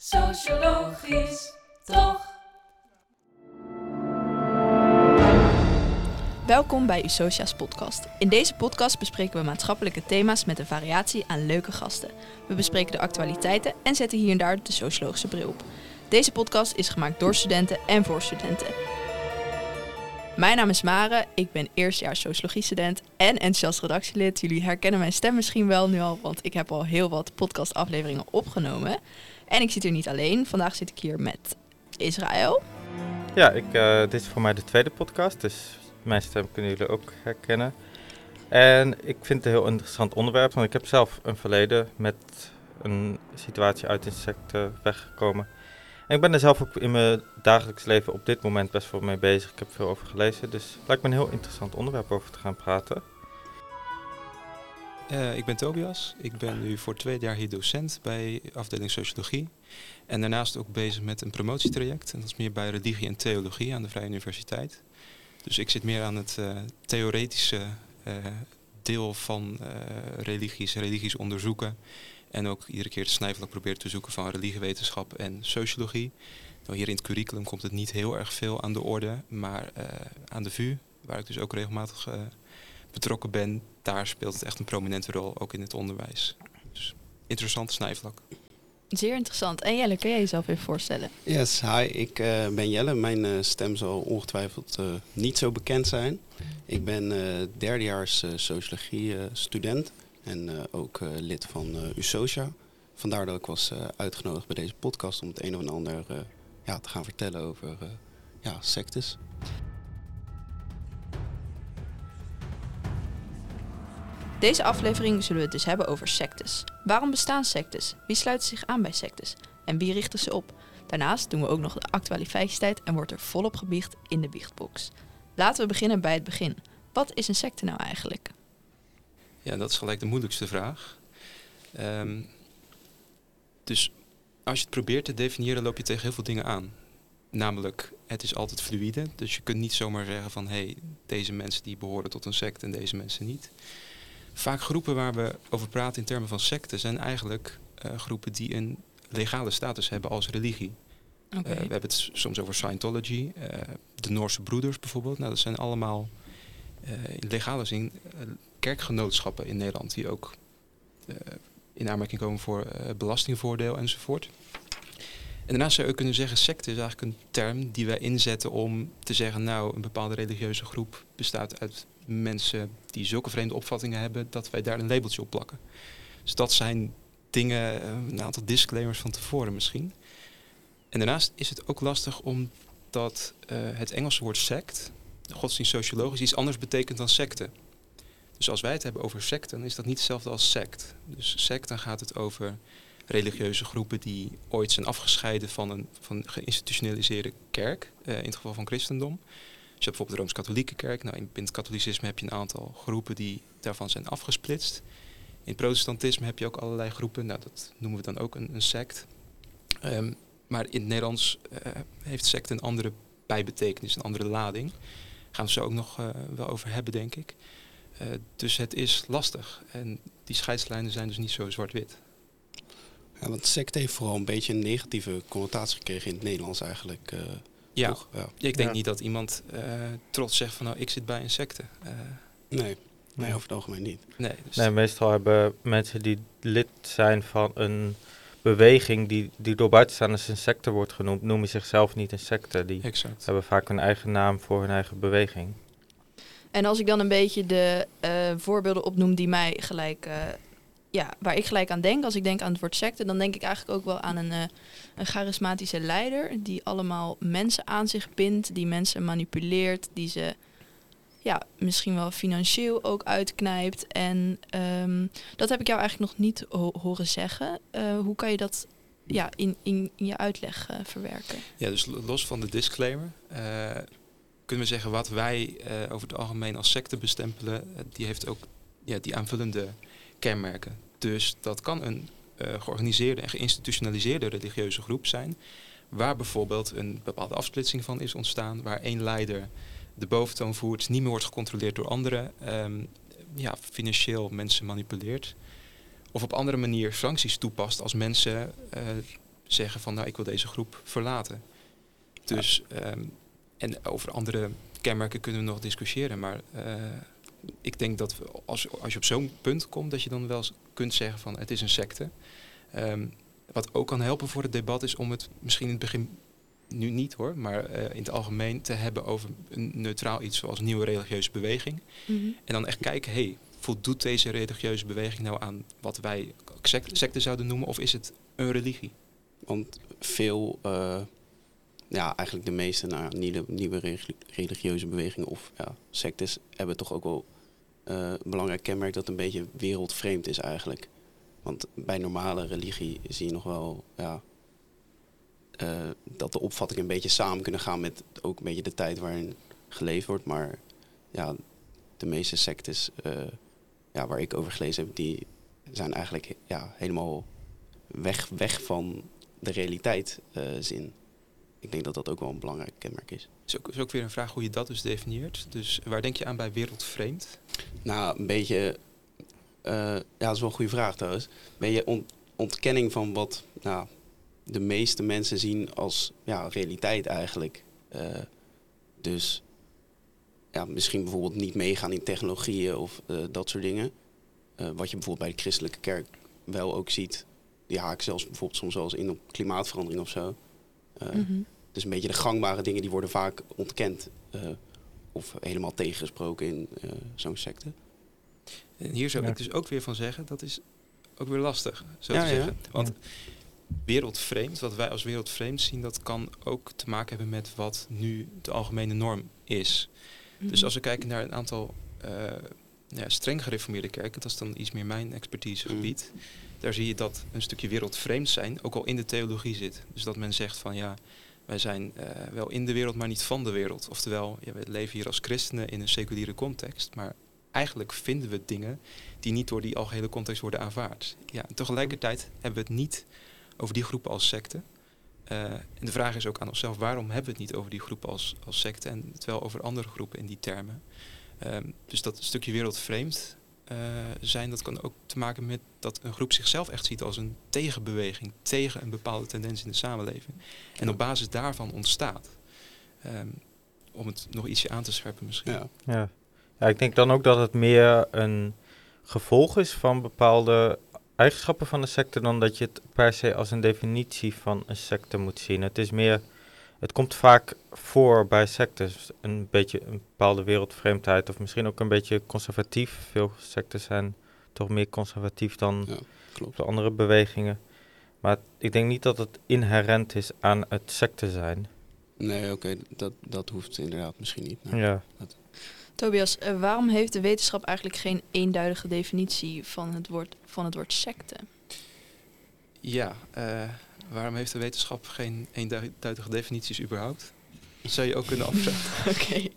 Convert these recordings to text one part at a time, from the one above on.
Sociologisch, toch? Welkom bij Usocia's podcast. In deze podcast bespreken we maatschappelijke thema's met een variatie aan leuke gasten. We bespreken de actualiteiten en zetten hier en daar de sociologische bril op. Deze podcast is gemaakt door studenten en voor studenten. Mijn naam is Mare, ik ben eerstejaars sociologie-student en enthousiast redactielid. Jullie herkennen mijn stem misschien wel nu al, want ik heb al heel wat podcastafleveringen opgenomen. En ik zit hier niet alleen. Vandaag zit ik hier met Israël. Ja, ik, eh, dit is voor mij de tweede podcast, dus mijn stem kunnen jullie ook herkennen. En ik vind het een heel interessant onderwerp, want ik heb zelf een verleden met een situatie uit insecten weggekomen. En ik ben er zelf ook in mijn dagelijks leven op dit moment best wel mee bezig. Ik heb veel over gelezen, dus het lijkt me een heel interessant onderwerp over te gaan praten. Uh, ik ben Tobias. Ik ben nu voor twee jaar hier docent bij afdeling Sociologie. En daarnaast ook bezig met een promotietraject. En dat is meer bij religie en theologie aan de Vrije Universiteit. Dus ik zit meer aan het uh, theoretische uh, deel van religies, religies onderzoeken. En ook iedere keer het snijvlak proberen te zoeken van religiewetenschap en sociologie. Nou, hier in het curriculum komt het niet heel erg veel aan de orde. Maar aan de VU, waar ik dus ook regelmatig betrokken ben, daar speelt het echt een prominente rol, ook in het onderwijs. Dus interessant snijvlak. Zeer interessant. En Jelle, kun jij jezelf even voorstellen? Yes, hi, ik uh, ben Jelle. Mijn uh, stem zal ongetwijfeld uh, niet zo bekend zijn. Ik ben derdejaars sociologie student en ook lid van USOCIA. Vandaar dat ik was uitgenodigd bij deze podcast om het een of ander ja, te gaan vertellen over ja, sectes. Deze aflevering zullen we het dus hebben over sectes. Waarom bestaan sectes? Wie sluit zich aan bij sectes? En wie richten ze op? Daarnaast doen we ook nog de actualiteitstijd en wordt er volop gebiecht in de biechtbox. Laten we beginnen bij het begin. Wat is een secte nou eigenlijk? Ja, dat is gelijk de moeilijkste vraag. Um, dus als je het probeert te definiëren, loop je tegen heel veel dingen aan. Namelijk, het is altijd fluïde. Dus je kunt niet zomaar zeggen van hé, hey, deze mensen die behoren tot een secte en deze mensen niet. Vaak groepen waar we over praten in termen van secten zijn eigenlijk uh, groepen die een legale status hebben als religie. Okay. Uh, we hebben het soms over Scientology, uh, de Noorse broeders bijvoorbeeld. Nou, dat zijn allemaal in legale zin kerkgenootschappen in Nederland die ook in aanmerking komen voor belastingvoordeel enzovoort. En daarnaast zou je ook kunnen zeggen, secte is eigenlijk een term die wij inzetten om te zeggen, nou, een bepaalde religieuze groep bestaat uit mensen die zulke vreemde opvattingen hebben, dat wij daar een labeltje op plakken. Dus dat zijn dingen, eh, een aantal disclaimers van tevoren misschien. En daarnaast is het ook lastig omdat uh, het Engelse woord sect, godsdienst sociologisch, iets anders betekent dan secte. Dus als wij het hebben over secten, is dat niet hetzelfde als sect. Dus sect, dan gaat het over religieuze groepen die ooit zijn afgescheiden van een van geïnstitutionaliseerde kerk, uh, in het geval van christendom. Je hebt bijvoorbeeld de Rooms-Katholieke Kerk. Nou, in het katholicisme heb je een aantal groepen die daarvan zijn afgesplitst. In het protestantisme heb je ook allerlei groepen. Nou, dat noemen we dan ook een, een sect. Um, maar in het Nederlands uh, heeft sect een andere bijbetekenis, een andere lading. Daar gaan we zo ook nog uh, wel over hebben, denk ik. Uh, dus het is lastig. En die scheidslijnen zijn dus niet zo zwart-wit. Ja, want sect heeft vooral een beetje een negatieve connotatie gekregen in het Nederlands eigenlijk. Ja. ja. ik denk niet dat iemand uh, trots zegt van nou, ik zit bij een secte. Uh, nee, nee, over het algemeen niet. Nee, dus nee, meestal hebben mensen die lid zijn van een beweging die, die door buitenstaanders een secte wordt genoemd, noemen zichzelf niet een secte. Die exact. hebben vaak een eigen naam voor hun eigen beweging. En als ik dan een beetje de uh, voorbeelden opnoem die mij gelijk ja, waar ik gelijk aan denk, als ik denk aan het woord secte, dan denk ik eigenlijk ook wel aan een, uh, een charismatische leider die allemaal mensen aan zich bindt, die mensen manipuleert, die ze ja, misschien wel financieel ook uitknijpt. En um, dat heb ik jou eigenlijk nog niet ho horen zeggen. Uh, hoe kan je dat ja, in, in, in je uitleg uh, verwerken? Ja, dus los van de disclaimer kunnen we zeggen wat wij over het algemeen als secte bestempelen, die heeft ook ja, die aanvullende kenmerken. Dus dat kan een uh, georganiseerde en geïnstitutionaliseerde religieuze groep zijn, waar bijvoorbeeld een bepaalde afsplitsing van is ontstaan, waar één leider de boventoon voert, niet meer wordt gecontroleerd door anderen, um, ja, financieel mensen manipuleert. Of op andere manier sancties toepast als mensen uh, zeggen van nou ik wil deze groep verlaten. Dus ehm, en over andere kenmerken kunnen we nog discussiëren, maar eh, ik denk dat we, als, als je op zo'n punt komt, dat je dan wel eens kunt zeggen van het is een secte. Ehm, wat ook kan helpen voor het debat is om het misschien in het begin, nu niet hoor, maar eh, in het algemeen te hebben over een neutraal iets zoals nieuwe religieuze beweging. Mhm. En dan echt kijken, hey, voldoet deze religieuze beweging nou aan wat wij sect secte zouden noemen of is het een religie? Want veel, eh, ja, eigenlijk de meeste nou, nieuwe, nieuwe religi- religieuze bewegingen of ja, sectes hebben toch ook wel eh, een belangrijk kenmerk dat een beetje wereldvreemd is eigenlijk. Want bij normale religie zie je nog wel ja, eh, dat de opvattingen een beetje samen kunnen gaan met ook een beetje de tijd waarin geleefd wordt. Maar ja, de meeste sectes eh, ja, waar ik over gelezen heb, die zijn eigenlijk ja, helemaal weg, weg van de realiteit zin. Ik denk dat dat ook wel een belangrijk kenmerk is. Is ook, is ook weer een vraag hoe je dat dus definieert. Dus waar denk je aan bij wereldvreemd? Nou, een beetje. eh, ja, dat is wel een goede vraag trouwens. Beetje on- ontkenning van wat nou, de meeste mensen zien als ja, realiteit eigenlijk. Eh, dus ja, misschien bijvoorbeeld niet meegaan in technologieën of eh, dat soort dingen. Eh, wat je bijvoorbeeld bij de christelijke kerk wel ook ziet. Die haken zelfs bijvoorbeeld soms wel eens in op klimaatverandering of zo. Mhm. Dus een beetje de gangbare dingen die worden vaak ontkend. eh, of helemaal tegengesproken in eh, zo'n secte. En hier zou Ja. ik dus ook weer van zeggen, dat is ook weer lastig, zo Ja, te ja. zeggen. Want wereldvreemd, wat wij als wereldvreemd zien, dat kan ook te maken hebben met wat nu de algemene norm is. Dus Mhm. als we kijken naar een aantal eh, ja, streng gereformeerde kerken, dat is dan iets meer mijn expertisegebied. Daar zie je dat een stukje wereldvreemd zijn ook al in de theologie zit. Dus dat men zegt van ja, wij zijn eh, wel in de wereld, maar niet van de wereld. Oftewel, we leven hier als christenen in een seculiere context, maar eigenlijk vinden we dingen die niet door die algehele context worden aanvaard. Ja, tegelijkertijd hebben we het niet over die groepen als secten. Eh, en de vraag is ook aan onszelf, waarom hebben we het niet over die groepen als, als secten en terwijl over andere groepen in die termen? Ehm, dus dat stukje wereldvreemd eh, zijn, dat kan ook te maken met dat een groep zichzelf echt ziet als een tegenbeweging tegen een bepaalde tendens in de samenleving. En op basis daarvan ontstaat. Ehm, om het nog ietsje aan te scherpen misschien. Ja. Ja. ja, ik denk dan ook dat het meer een gevolg is van bepaalde eigenschappen van een secte dan dat je het per se als een definitie van een secte moet zien. Het is meer, het komt vaak voor bij sectes, een beetje een bepaalde wereldvreemdheid of misschien ook een beetje conservatief. Veel secten zijn toch meer conservatief dan Ja, klopt. de andere bewegingen. Maar ik denk niet dat het inherent is aan het secte zijn. Nee, oké, dat, dat hoeft inderdaad misschien niet. Ja. Tobias, eh, waarom heeft de wetenschap eigenlijk geen eenduidige definitie van het woord, van het woord secte? Ja, eh, waarom heeft de wetenschap geen eenduidige definities überhaupt? Dat zou je ook kunnen afvragen. Oké.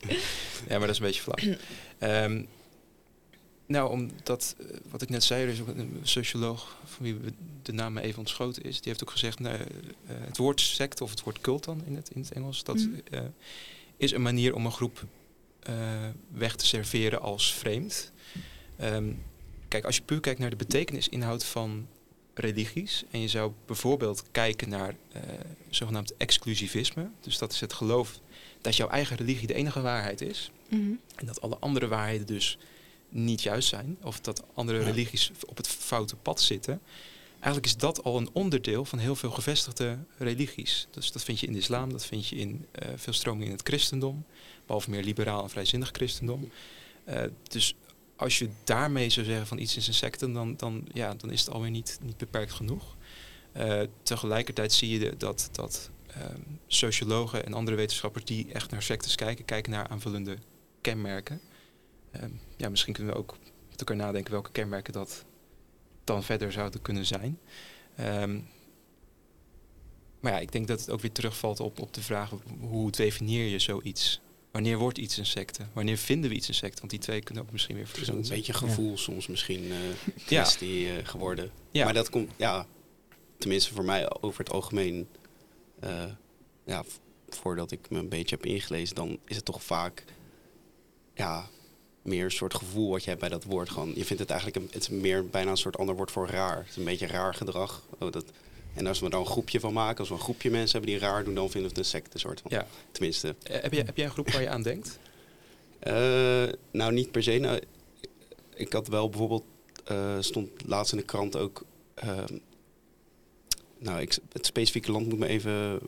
Ja, maar dat is een beetje flauw. Ehm, nou, omdat, eh, wat ik net zei, er is ook een socioloog van wie de naam even ontschoten is. Die heeft ook gezegd, nou, eh, het woord sect of het woord cult dan in het, in het Engels, dat Mhm. eh, is een manier om een groep weg te serveren als vreemd. Ehm, kijk, als je puur kijkt naar de betekenisinhoud van religies en je zou bijvoorbeeld kijken naar eh, zogenaamd exclusivisme, dus dat is het geloof dat jouw eigen religie de enige waarheid is, Mhm. en dat alle andere waarheden dus niet juist zijn, of dat andere Ja. religies op het foute pad zitten. Eigenlijk is dat al een onderdeel van heel veel gevestigde religies. Dus dat vind je in de islam, dat vind je in eh, veel stromingen in het christendom, behalve meer liberaal en vrijzinnig christendom. Eh, dus als je daarmee zou zeggen van iets is een secte, dan, dan, ja, dan is het alweer niet, niet beperkt genoeg. Eh, tegelijkertijd zie je dat, dat ehm, sociologen en andere wetenschappers die echt naar sectes kijken, kijken naar aanvullende kenmerken. Ehm, ja, misschien kunnen we ook met elkaar nadenken welke kenmerken dat dan verder zouden kunnen zijn. Ehm, maar ja, ik denk dat het ook weer terugvalt op, op de vraag hoe definieer je zoiets? Wanneer wordt iets een secte? Wanneer vinden we iets een secte? Want die twee kunnen ook misschien weer Het is een verschillend zijn. beetje gevoel soms misschien eh Ja. kwestie eh, geworden. Ja. Maar dat komt, ja, tenminste voor mij over het algemeen, eh, ja, voordat ik me een beetje heb ingelezen, dan is het toch vaak, ja, meer een soort gevoel wat je hebt bij dat woord. Gewoon, je vindt het eigenlijk, een, het is meer bijna een soort ander woord voor raar. Het is een beetje raar gedrag. Oh, dat, En als we er dan een groepje van maken, als we een groepje mensen hebben die raar doen, dan vinden we het een secte soort van. Ja. Tenminste, Eh, heb, jij, heb jij een groep waar je aan denkt? eh, nou niet per se. Nou, ik had wel bijvoorbeeld, eh, stond laatst in de krant ook. ehm, nou, ik, het specifieke land moet me even.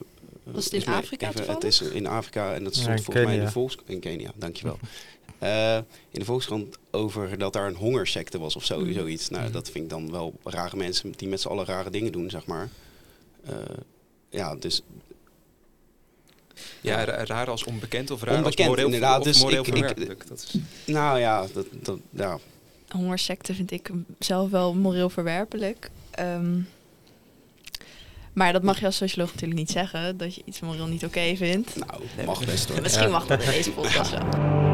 Was het in Afrika even- Het is in Afrika en dat stond volgens mij in de Kenia. Volkskrant. In Kenia, dankjewel. Eh in de Volkskrant over dat daar een hongersecte was of zo, Mm. zoiets. Nou, Mhm. dat vind ik dan wel rare mensen die met z'n allen rare dingen doen, zeg maar. Eh, ja, dus Ja, ra- raar als onbekend of raar Onbekend, als moreel, inderdaad. of Dus moreel ik- ik- verwerpelijk. Dat is, nou ja, dat, dat, ja. hongersecte vind ik zelf wel moreel verwerpelijk. Ehm, maar dat mag je als socioloog natuurlijk niet zeggen, dat je iets moreel niet oké vindt. nou, mag best hoor. Misschien Ja. mag dat in deze podcast wel.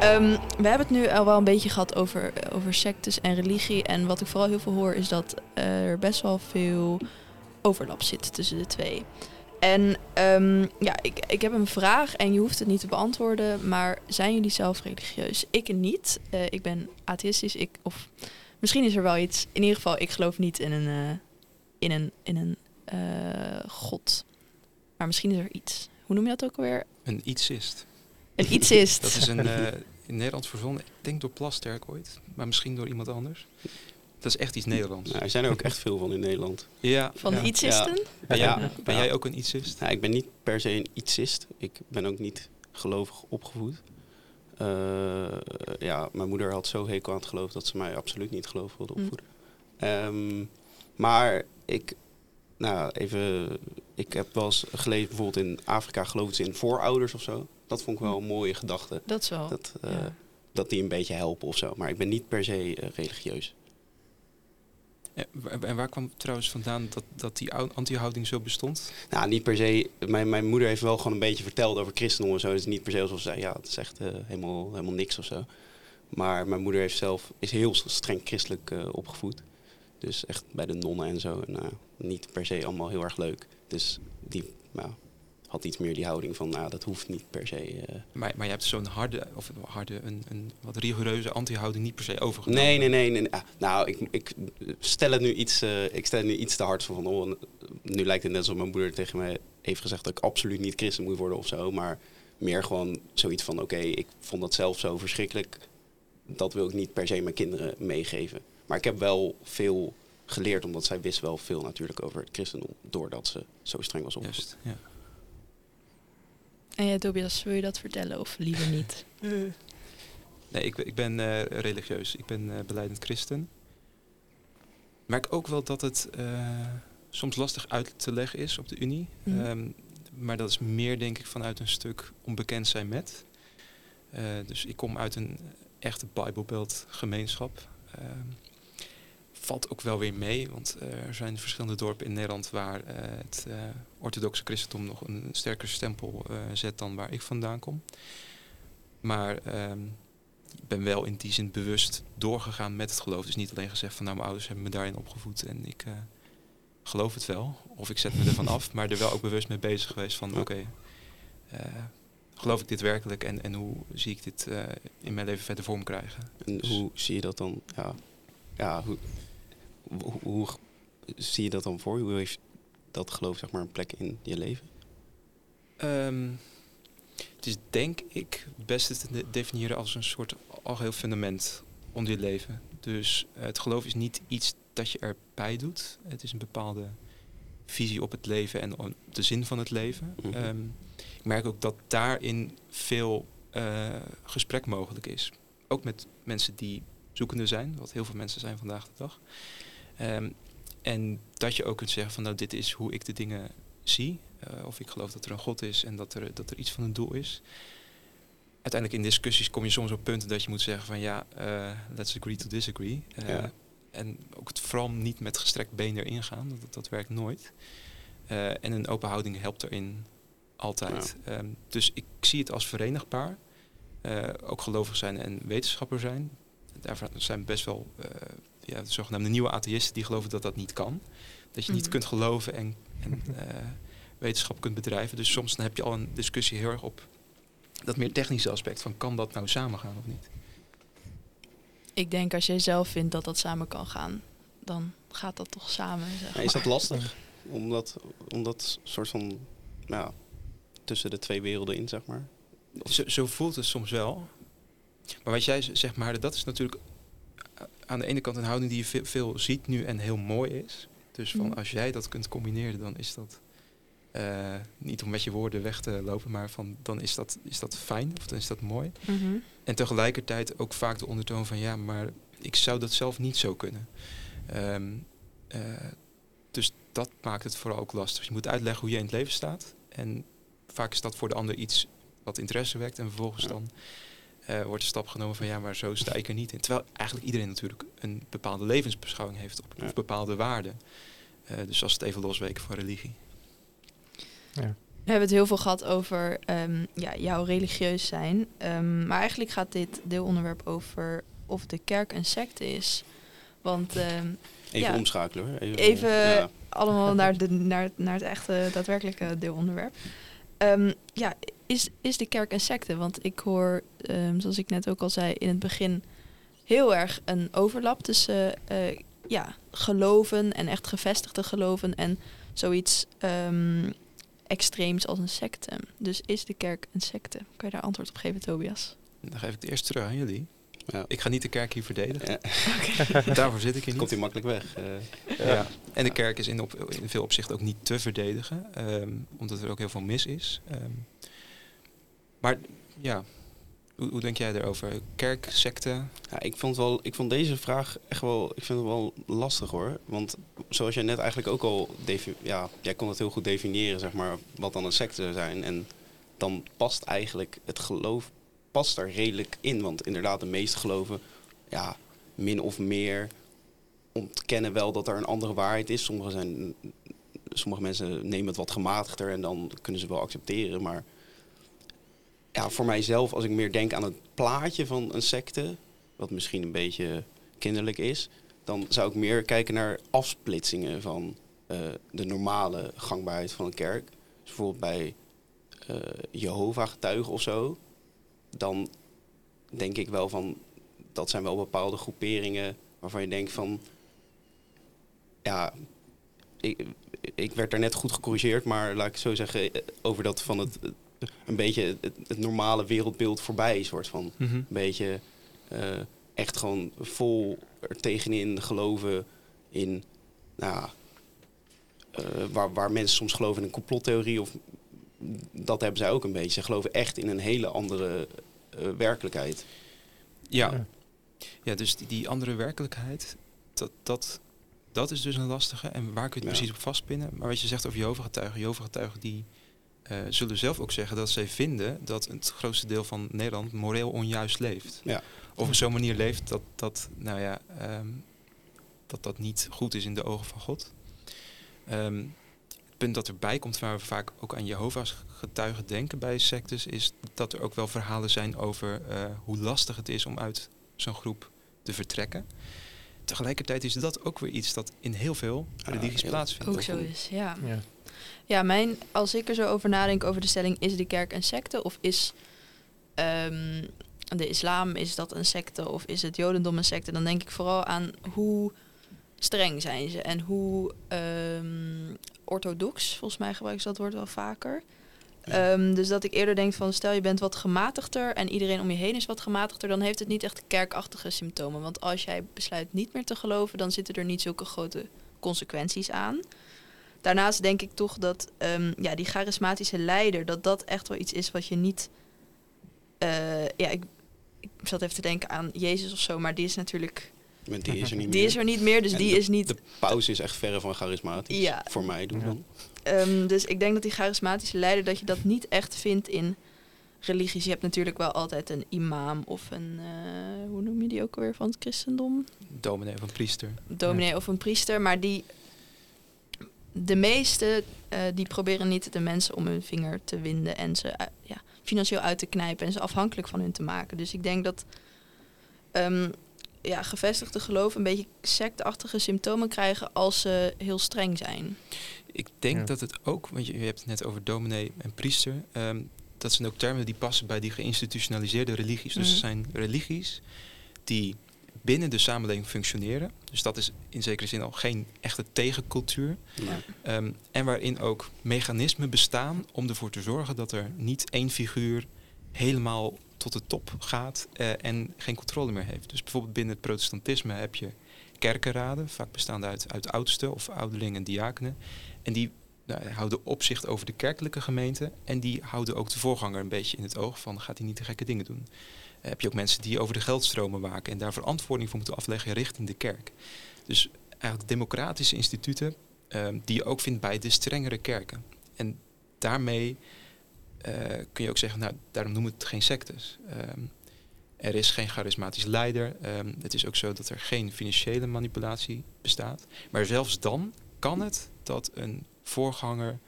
Ehm, we hebben het nu al wel een beetje gehad over, over sectes en religie. En wat ik vooral heel veel hoor is dat er best wel veel overlap zit tussen de twee. En ehm, ja, ik, ik heb een vraag en je hoeft het niet te beantwoorden. Maar zijn jullie zelf religieus? Ik niet. Eh, ik ben atheïstisch. Ik, of misschien is er wel iets. In ieder geval, ik geloof niet in een, eh, in een, in een eh, god. Maar misschien is er iets. Hoe noem je dat ook alweer? een ietsist. Een ietsist. Dat is een eh, in Nederland verzonnen, ik denk door Plasterk ooit, maar misschien door iemand anders. Dat is echt iets Nederlands. Nou, er zijn er ook echt veel van in Nederland. Ja, Van ja. ietsisten? Ben, jij, Ja. ben jij ook een ietsist? Nou, ik ben niet per se een ietsist. Ik ben ook niet gelovig opgevoed. Eh, ja, mijn moeder had zo hekel aan het geloof dat ze mij absoluut niet gelovig wilde Mm. opvoeden. Ehm, maar ik, nou even, ik heb wel eens gelezen, bijvoorbeeld in Afrika geloven ze in voorouders of zo. Dat vond ik wel een mooie gedachte. Dat is wel. Dat, eh, ja. dat die een beetje helpen of zo. Maar ik ben niet per se eh, religieus. En waar kwam trouwens vandaan dat, dat die ou- anti-houding zo bestond? Nou, niet per se. Mijn, mijn moeder heeft wel gewoon een beetje verteld over christendom en zo. Het is niet per se alsof ze zei, ja, het is echt eh, helemaal, helemaal niks of zo. Maar mijn moeder heeft zelf, is heel streng christelijk eh, opgevoed. Dus echt bij de nonnen en zo. En, eh, niet per se allemaal heel erg leuk. Dus die nou, had iets meer die houding van, nou, dat hoeft niet per se. eh. Maar, maar je hebt zo'n harde, of harde, een, een wat rigoureuze anti-houding niet per se overgenomen. Nee, nee, nee. nee. Ah, nou, ik, ik stel het nu iets, eh, ik stel nu iets te hard van. Oh, nu lijkt het net alsof mijn moeder tegen mij heeft gezegd dat ik absoluut niet christen moet worden of zo. Maar meer gewoon zoiets van: oké, ik vond dat zelf zo verschrikkelijk. Dat wil ik niet per se mijn kinderen meegeven. Maar ik heb wel veel geleerd, omdat zij wist wel veel natuurlijk over het christendom. Doordat ze zo streng was opgevoed. Juist, ja. En jij, Tobias, wil je dat vertellen of liever niet? Nee, ik, ben- ik ben eh, religieus. Ik ben eh beleidend christen. Merk ook wel dat het eh, soms lastig uit te leggen is op de Unie. Mhm. Ehm, maar dat is meer, denk ik, vanuit een stuk onbekend zijn met. Eh, dus ik kom uit een echte Bijbelbelt gemeenschap. Valt ook wel weer mee, want eh, er zijn verschillende dorpen in Nederland waar eh, het eh, orthodoxe christendom nog een sterker stempel zet dan waar ik vandaan kom. Maar ehm, ik ben wel in die zin bewust doorgegaan met het geloof. Dus niet alleen gezegd van nou mijn ouders hebben me daarin opgevoed en ik geloof het wel. Of ik zet me ervan af, maar er wel ook bewust mee bezig geweest van oké, geloof ik dit werkelijk en, en hoe zie ik dit in mijn leven verder vorm krijgen. En Dus- hoe zie je dat dan? Ja, ja hoe, hoe, hoe zie je dat dan voor? Hoe heeft dat geloof zeg maar een plek in je leven? Ehm, het is denk ik het beste te de- definiëren als een soort algeheel fundament onder je leven. Dus eh, het geloof is niet iets dat je erbij doet. Het is een bepaalde visie op het leven en de zin van het leven. Mhm. Ehm, ik merk ook dat daarin veel eh, gesprek mogelijk is. Ook met mensen die zoekende zijn, wat heel veel mensen zijn vandaag de dag. Ehm, en dat je ook kunt zeggen van nou dit is hoe ik de dingen zie. eh, of ik geloof dat er een God is en dat er, dat er iets van een doel is. Uiteindelijk in discussies kom je soms op punten dat je moet zeggen van ja, eh, let's agree to disagree. Eh, Ja. En ook het vooral niet met gestrekt been erin gaan, dat, dat werkt nooit. En een open houding helpt erin altijd. Ehm, dus ik zie het als verenigbaar. Ook gelovig zijn en wetenschapper zijn. Daarvoor zijn best wel ja, de zogenaamde nieuwe atheïsten die geloven dat dat niet kan. Dat je niet Mhm. kunt geloven en, en eh, wetenschap kunt bedrijven. Dus soms dan heb je al een discussie heel erg op dat meer technische aspect van kan dat nou samengaan of niet. Ik denk als jij zelf vindt dat dat samen kan gaan, dan gaat dat toch samen. Zeg Ja, is dat maar. lastig? Om dat, om dat soort van, ja, tussen de twee werelden in, zeg maar. Zo, zo voelt het soms wel. Maar wat jij z- zegt, maar dat is natuurlijk aan de ene kant een houding die je veel, ziet nu en heel mooi is. Dus van Mhm. als jij dat kunt combineren, dan is dat eh, niet om met je woorden weg te lopen, maar van dan is dat, is dat fijn of dan is dat mooi. Mhm. En tegelijkertijd ook vaak de ondertoon van ja, maar ik zou dat zelf niet zo kunnen. Ehm, eh, dus dat maakt het vooral ook lastig. Je moet uitleggen hoe je in het leven staat. En vaak is dat voor de ander iets wat interesse wekt. En vervolgens dan eh, wordt de stap genomen van ja, maar zo sta ik er niet in. Terwijl eigenlijk iedereen natuurlijk een bepaalde levensbeschouwing heeft op, Ja. of bepaalde waarden. Eh, dus als het even losweken van religie. Ja. We hebben het heel veel gehad over ehm, ja, jouw religieus zijn. Ehm, maar eigenlijk gaat dit deelonderwerp over of de kerk een secte is. Want ehm, Even Ja. omschakelen hoor. Even, Even- ja. allemaal naar, de, naar, naar het echte daadwerkelijke deelonderwerp. Ehm, ja, is, is de kerk een secte? Want ik hoor, ehm, zoals ik net ook al zei in het begin, heel erg een overlap tussen eh, ja, geloven en echt gevestigde geloven en zoiets ehm, extreems als een secte. Dus is de kerk een secte? Kan je daar antwoord op geven, Tobias? Dan geef ik het eerst terug aan jullie. Ja. Ik ga niet de kerk hier verdedigen. Ja, Daarvoor zit ik hier komt niet. hij makkelijk weg. eh. Ja. En de kerk is in, op, in veel opzichten ook niet te verdedigen, ehm, omdat er ook heel veel mis is. Ehm, maar ja, hoe, hoe denk jij daarover? Kerk, secte? Ja, ik, vond wel, ik vond deze vraag echt wel, ik vind het wel lastig hoor. Want zoals jij net eigenlijk ook al, ja, jij kon het heel goed definiëren, zeg maar, wat dan een secte zou zijn. En dan past eigenlijk het geloof past er redelijk in. Want inderdaad, de meeste geloven, ja, min of meer ontkennen wel dat er een andere waarheid is. Sommige, zijn, sommige mensen nemen het wat gematigder en dan kunnen ze wel accepteren. Maar ja, voor mijzelf, als ik meer denk aan het plaatje van een secte, wat misschien een beetje kinderlijk is, dan zou ik meer kijken naar afsplitsingen van eh, de normale gangbaarheid van een kerk. Dus bijvoorbeeld bij eh Jehovah-getuigen of zo, dan denk ik wel van, dat zijn wel bepaalde groeperingen waarvan je denkt van, ja, ik, ik werd daar net goed gecorrigeerd, maar laat ik zo zeggen, over dat van het, een beetje het, het normale wereldbeeld voorbij, soort van een beetje eh, echt gewoon vol er tegenin geloven in, nou, eh, waar, waar mensen soms geloven in een complottheorie of dat hebben zij ook een beetje. Ze geloven echt in een hele andere eh, werkelijkheid. Ja. Ja. dus die, die andere werkelijkheid, dat, dat, dat is dus een lastige. En waar kun je het Ja. precies op vastpinnen? Maar wat je zegt over Jehovah-getuigen, Jehovah-getuigen die eh, zullen zelf ook zeggen dat zij vinden dat het grootste deel van Nederland moreel onjuist leeft. Ja. Of op zo'n manier leeft dat dat, nou ja, ehm, dat dat niet goed is in de ogen van God. Ehm, punt dat erbij komt waar we vaak ook aan Jehovah's getuigen denken bij sectes, is dat er ook wel verhalen zijn over eh, hoe lastig het is om uit zo'n groep te vertrekken. Tegelijkertijd is dat ook weer iets dat in heel veel Ja, religies plaatsvindt. Ook zo is, ja. Ja. Ja, mijn, als ik er zo over nadenk over de stelling, is de kerk een secte of is ehm, de islam, is dat een secte of is het jodendom een secte, dan denk ik vooral aan hoe streng zijn ze en hoe ehm, orthodox, volgens mij gebruiken ze dat woord wel vaker. Ja. Ehm, dus dat ik eerder denk van stel je bent wat gematigder en iedereen om je heen is wat gematigder, dan heeft het niet echt kerkachtige symptomen. Want als jij besluit niet meer te geloven, dan zitten er niet zulke grote consequenties aan. Daarnaast denk ik toch dat ehm, ja, die charismatische leider, dat dat echt wel iets is wat je niet. eh, ja, ik, ik zat even te denken aan Jezus of zo, maar die is natuurlijk. Die is er niet Die meer. is er niet meer, dus En die de- is niet. De paus is echt verre van charismatisch. Ja. Voor mij doen Ja. dan. Ehm, dus ik denk dat die charismatische leider, dat je dat niet echt vindt in religies. Je hebt natuurlijk wel altijd een imam of een. eh, hoe noem je die ook alweer van het christendom? Dominee of een priester. dominee of een priester, maar die de meeste eh, die proberen niet de mensen om hun vinger te winden en ze eh, ja, financieel uit te knijpen en ze afhankelijk van hun te maken. Dus ik denk dat ehm, ja, gevestigde geloof een beetje sectachtige symptomen krijgen als ze heel streng zijn. Ik denk Ja. dat het ook, want je, je hebt het net over dominee en priester. ehm, dat zijn ook termen die passen bij die geïnstitutionaliseerde religies. Dus Mhm. er zijn religies die binnen de samenleving functioneren. Dus dat is in zekere zin al geen echte tegencultuur. Ja. Ehm, en waarin ook mechanismen bestaan om ervoor te zorgen dat er niet één figuur helemaal tot de top gaat eh, en geen controle meer heeft. Dus bijvoorbeeld binnen het protestantisme heb je kerkenraden, vaak bestaande uit, uit oudsten of ouderlingen en diakenen. En die nou, houden opzicht over de kerkelijke gemeente en die houden ook de voorganger een beetje in het oog van gaat hij niet de gekke dingen doen. Eh, heb je ook mensen die over de geldstromen waken en daar verantwoording voor moeten afleggen richting de kerk. Dus eigenlijk democratische instituten ehm, die je ook vindt bij de strengere kerken. En daarmee kun je ook zeggen, nou, daarom noemen we het geen sectes. Ehm, er is geen charismatisch leider. Ehm, het is ook zo dat er geen financiële manipulatie bestaat. Maar zelfs dan kan het dat een voorganger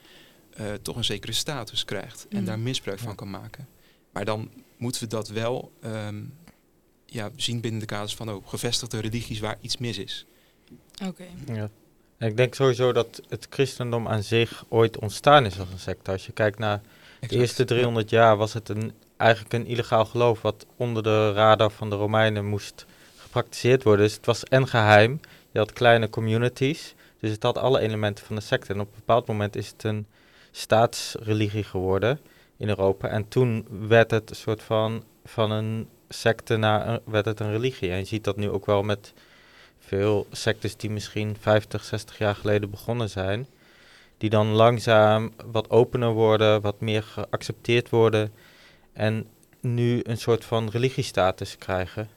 eh, toch een zekere status krijgt en Mm. daar misbruik van kan maken. Maar dan moeten we dat wel ehm, ja, zien binnen de kaders van oh, gevestigde religies waar iets mis is. Oké. Ja. Ik denk sowieso dat het christendom aan zich ooit ontstaan is als een secte. Als je kijkt naar de eerste 300 jaar was het eigenlijk een illegaal geloof wat onder de radar van de Romeinen moest gepraktiseerd worden. Dus het was en geheim, je had kleine communities, dus het had alle elementen van de secte. En op een bepaald moment is het een staatsreligie geworden in Europa. En toen werd het een soort van, van een secte naar werd het een religie. En je ziet dat nu ook wel met veel sectes die misschien 50, 60 jaar geleden begonnen zijn die dan langzaam wat opener worden, wat meer geaccepteerd worden en nu een soort van religiestatus krijgen.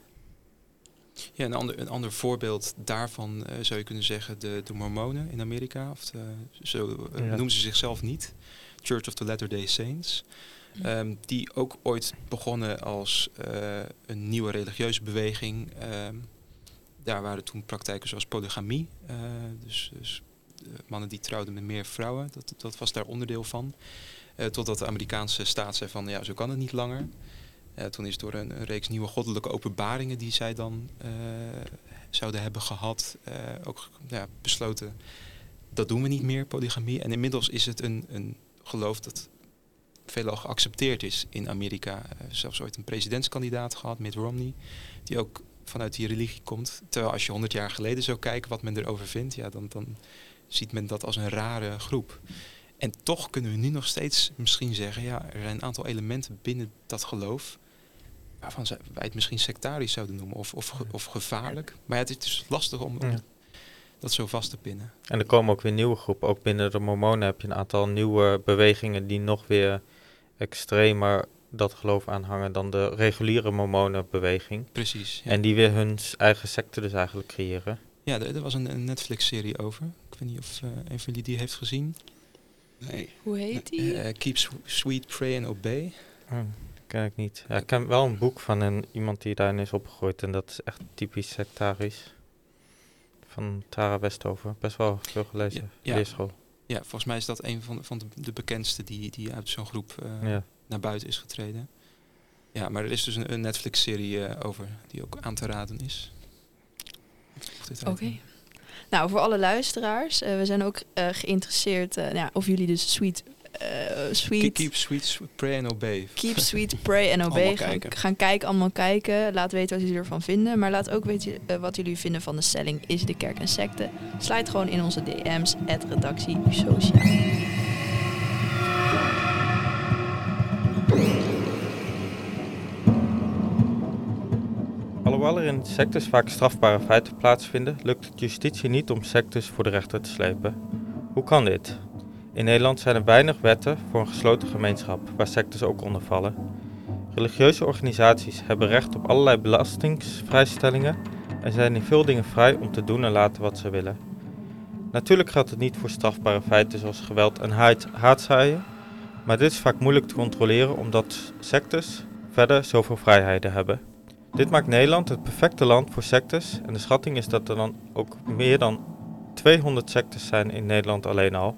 Ja, een ander, een ander voorbeeld daarvan eh, zou je kunnen zeggen de, de Mormonen in Amerika. Of de, zo eh, Ja. noemen ze zichzelf niet. Church of the Latter-day Saints. Ehm, die ook ooit begonnen als eh, een nieuwe religieuze beweging. Ehm, daar waren toen praktijken zoals polygamie. dus dus mannen die trouwden met meer vrouwen. Dat, dat was daar onderdeel van. Eh, totdat de Amerikaanse staat zei van ja, zo kan het niet langer. Eh, toen is door een, reeks nieuwe goddelijke openbaringen die zij dan eh, zouden hebben gehad, eh, ook ja, besloten dat doen we niet meer, polygamie. En inmiddels is het een, een geloof dat veelal geaccepteerd is in Amerika. Eh, zelfs ooit een presidentskandidaat gehad, Mitt Romney, die ook vanuit die religie komt. Terwijl als je honderd jaar geleden zou kijken wat men erover vindt, ja, dan, dan ziet men dat als een rare groep. En toch kunnen we nu nog steeds misschien zeggen, ja, er zijn een aantal elementen binnen dat geloof waarvan wij het misschien sectarisch zouden noemen of, of, of gevaarlijk. Maar ja, het is dus lastig om, om Ja. dat zo vast te pinnen. En er komen ook weer nieuwe groepen. Ook binnen de Mormonen heb je een aantal nieuwe bewegingen die nog weer extremer dat geloof aanhangen dan de reguliere Mormonenbeweging. Precies. Ja, En die weer hun eigen secte dus eigenlijk creëren. ja er, er was een, een Netflix-serie over. Weet niet of eh, een van jullie die heeft gezien. Nee. Hoe heet die? Eh, Keep Sw- Sweet, Pray and Obey. Oh, ken ik niet. Ja, ik ken wel een boek van een, iemand die daarin is opgegroeid. En dat is echt typisch sectarisch. Van Tara Westhoven. Best wel veel gelezen. Ja, ja. Volgens mij is dat een van de, van de, de bekendste die, die uit zo'n groep eh, Ja. naar buiten is getreden. Ja, maar er is dus een, een Netflix-serie eh, over die ook aan te raden is. Oké. Nou, voor alle luisteraars, eh, we zijn ook eh, geïnteresseerd eh, nou ja, of jullie dus sweet, Keep, sweet keep sweet, sweet, pray and obey. Keep Sweet, Pray and Obey. Gaan, kijken. gaan kijken, allemaal kijken. Laat weten wat jullie ervan vinden. Maar laat ook weten wat jullie vinden van de stelling Is de kerk een secte? Sluit gewoon in onze DM's, at redactie Sociaal. Er in sectes vaak strafbare feiten plaatsvinden, lukt het justitie niet om sectes voor de rechter te slepen. Hoe kan dit? In Nederland zijn er weinig wetten voor een gesloten gemeenschap, waar sectes ook onder vallen. Religieuze organisaties hebben recht op allerlei belastingsvrijstellingen en zijn in veel dingen vrij om te doen en laten wat ze willen. Natuurlijk geldt het niet voor strafbare feiten zoals geweld en haat- haatzaaien, maar dit is vaak moeilijk te controleren omdat sectes verder zoveel vrijheden hebben. Dit maakt Nederland het perfecte land voor sectes en de schatting is dat er dan ook meer dan 200 sectes zijn in Nederland alleen al.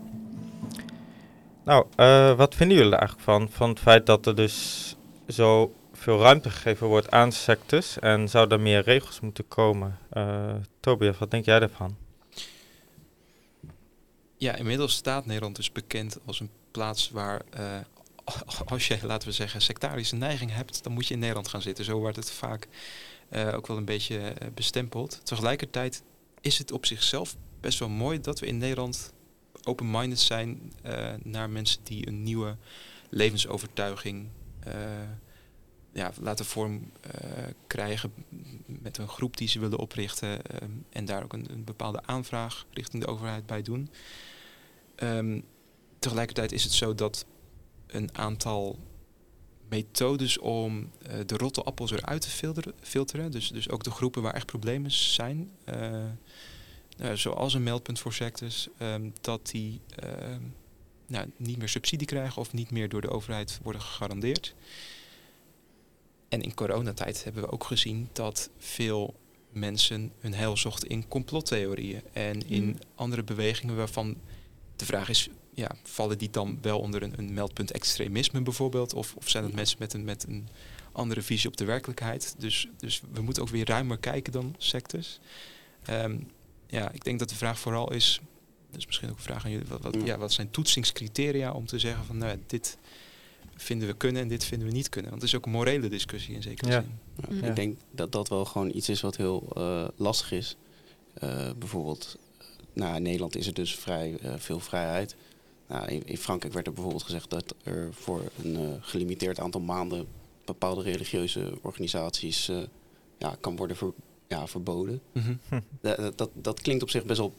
Nou, eh, wat vinden jullie er eigenlijk van? Van het feit dat er dus zo veel ruimte gegeven wordt aan sectes en zou er meer regels moeten komen? Eh Tobias, wat denk jij daarvan? Ja, inmiddels staat Nederland dus bekend als een plaats waar, eh, als je, laten we zeggen, sectarische neiging hebt, dan moet je in Nederland gaan zitten. Zo wordt het vaak eh, ook wel een beetje eh, bestempeld. Tegelijkertijd is het op zichzelf best wel mooi dat we in Nederland open-minded zijn eh, naar mensen die een nieuwe levensovertuiging ja, laten vorm krijgen met een groep die ze willen oprichten en daar ook een, een bepaalde aanvraag richting de overheid bij doen. Ehm, tegelijkertijd is het zo dat een aantal methodes om eh, de rotte appels eruit te filteren, filteren dus, dus ook de groepen waar echt problemen zijn, eh, nou, zoals een meldpunt voor sectes, ehm, dat die ehm, nou, niet meer subsidie krijgen of niet meer door de overheid worden gegarandeerd. En in coronatijd hebben we ook gezien dat veel mensen hun heil zochten in complottheorieën en in Mm. andere bewegingen waarvan de vraag is, ja, vallen die dan wel onder een, een meldpunt extremisme bijvoorbeeld? Of, of zijn het mensen met een, met een andere visie op de werkelijkheid? Dus, dus we moeten ook weer ruimer kijken dan sectes. Ehm, ja, ik denk dat de vraag vooral is, is misschien ook een vraag aan jullie, wat, wat, Ja. wat zijn toetsingscriteria om te zeggen van nou, ja, dit vinden we kunnen en dit vinden we niet kunnen? Want het is ook een morele discussie in zekere Ja. zin. Ja, Ja. Ik denk dat dat wel gewoon iets is wat heel eh, lastig is. Eh, bijvoorbeeld, eh, nou, in Nederland is er dus vrij eh, veel vrijheid. Nou, in, in Frankrijk werd er bijvoorbeeld gezegd dat er voor een eh, gelimiteerd aantal maanden bepaalde religieuze organisaties eh, ja, kan worden ver- ja, verboden. Dat, dat, dat, dat klinkt op zich best wel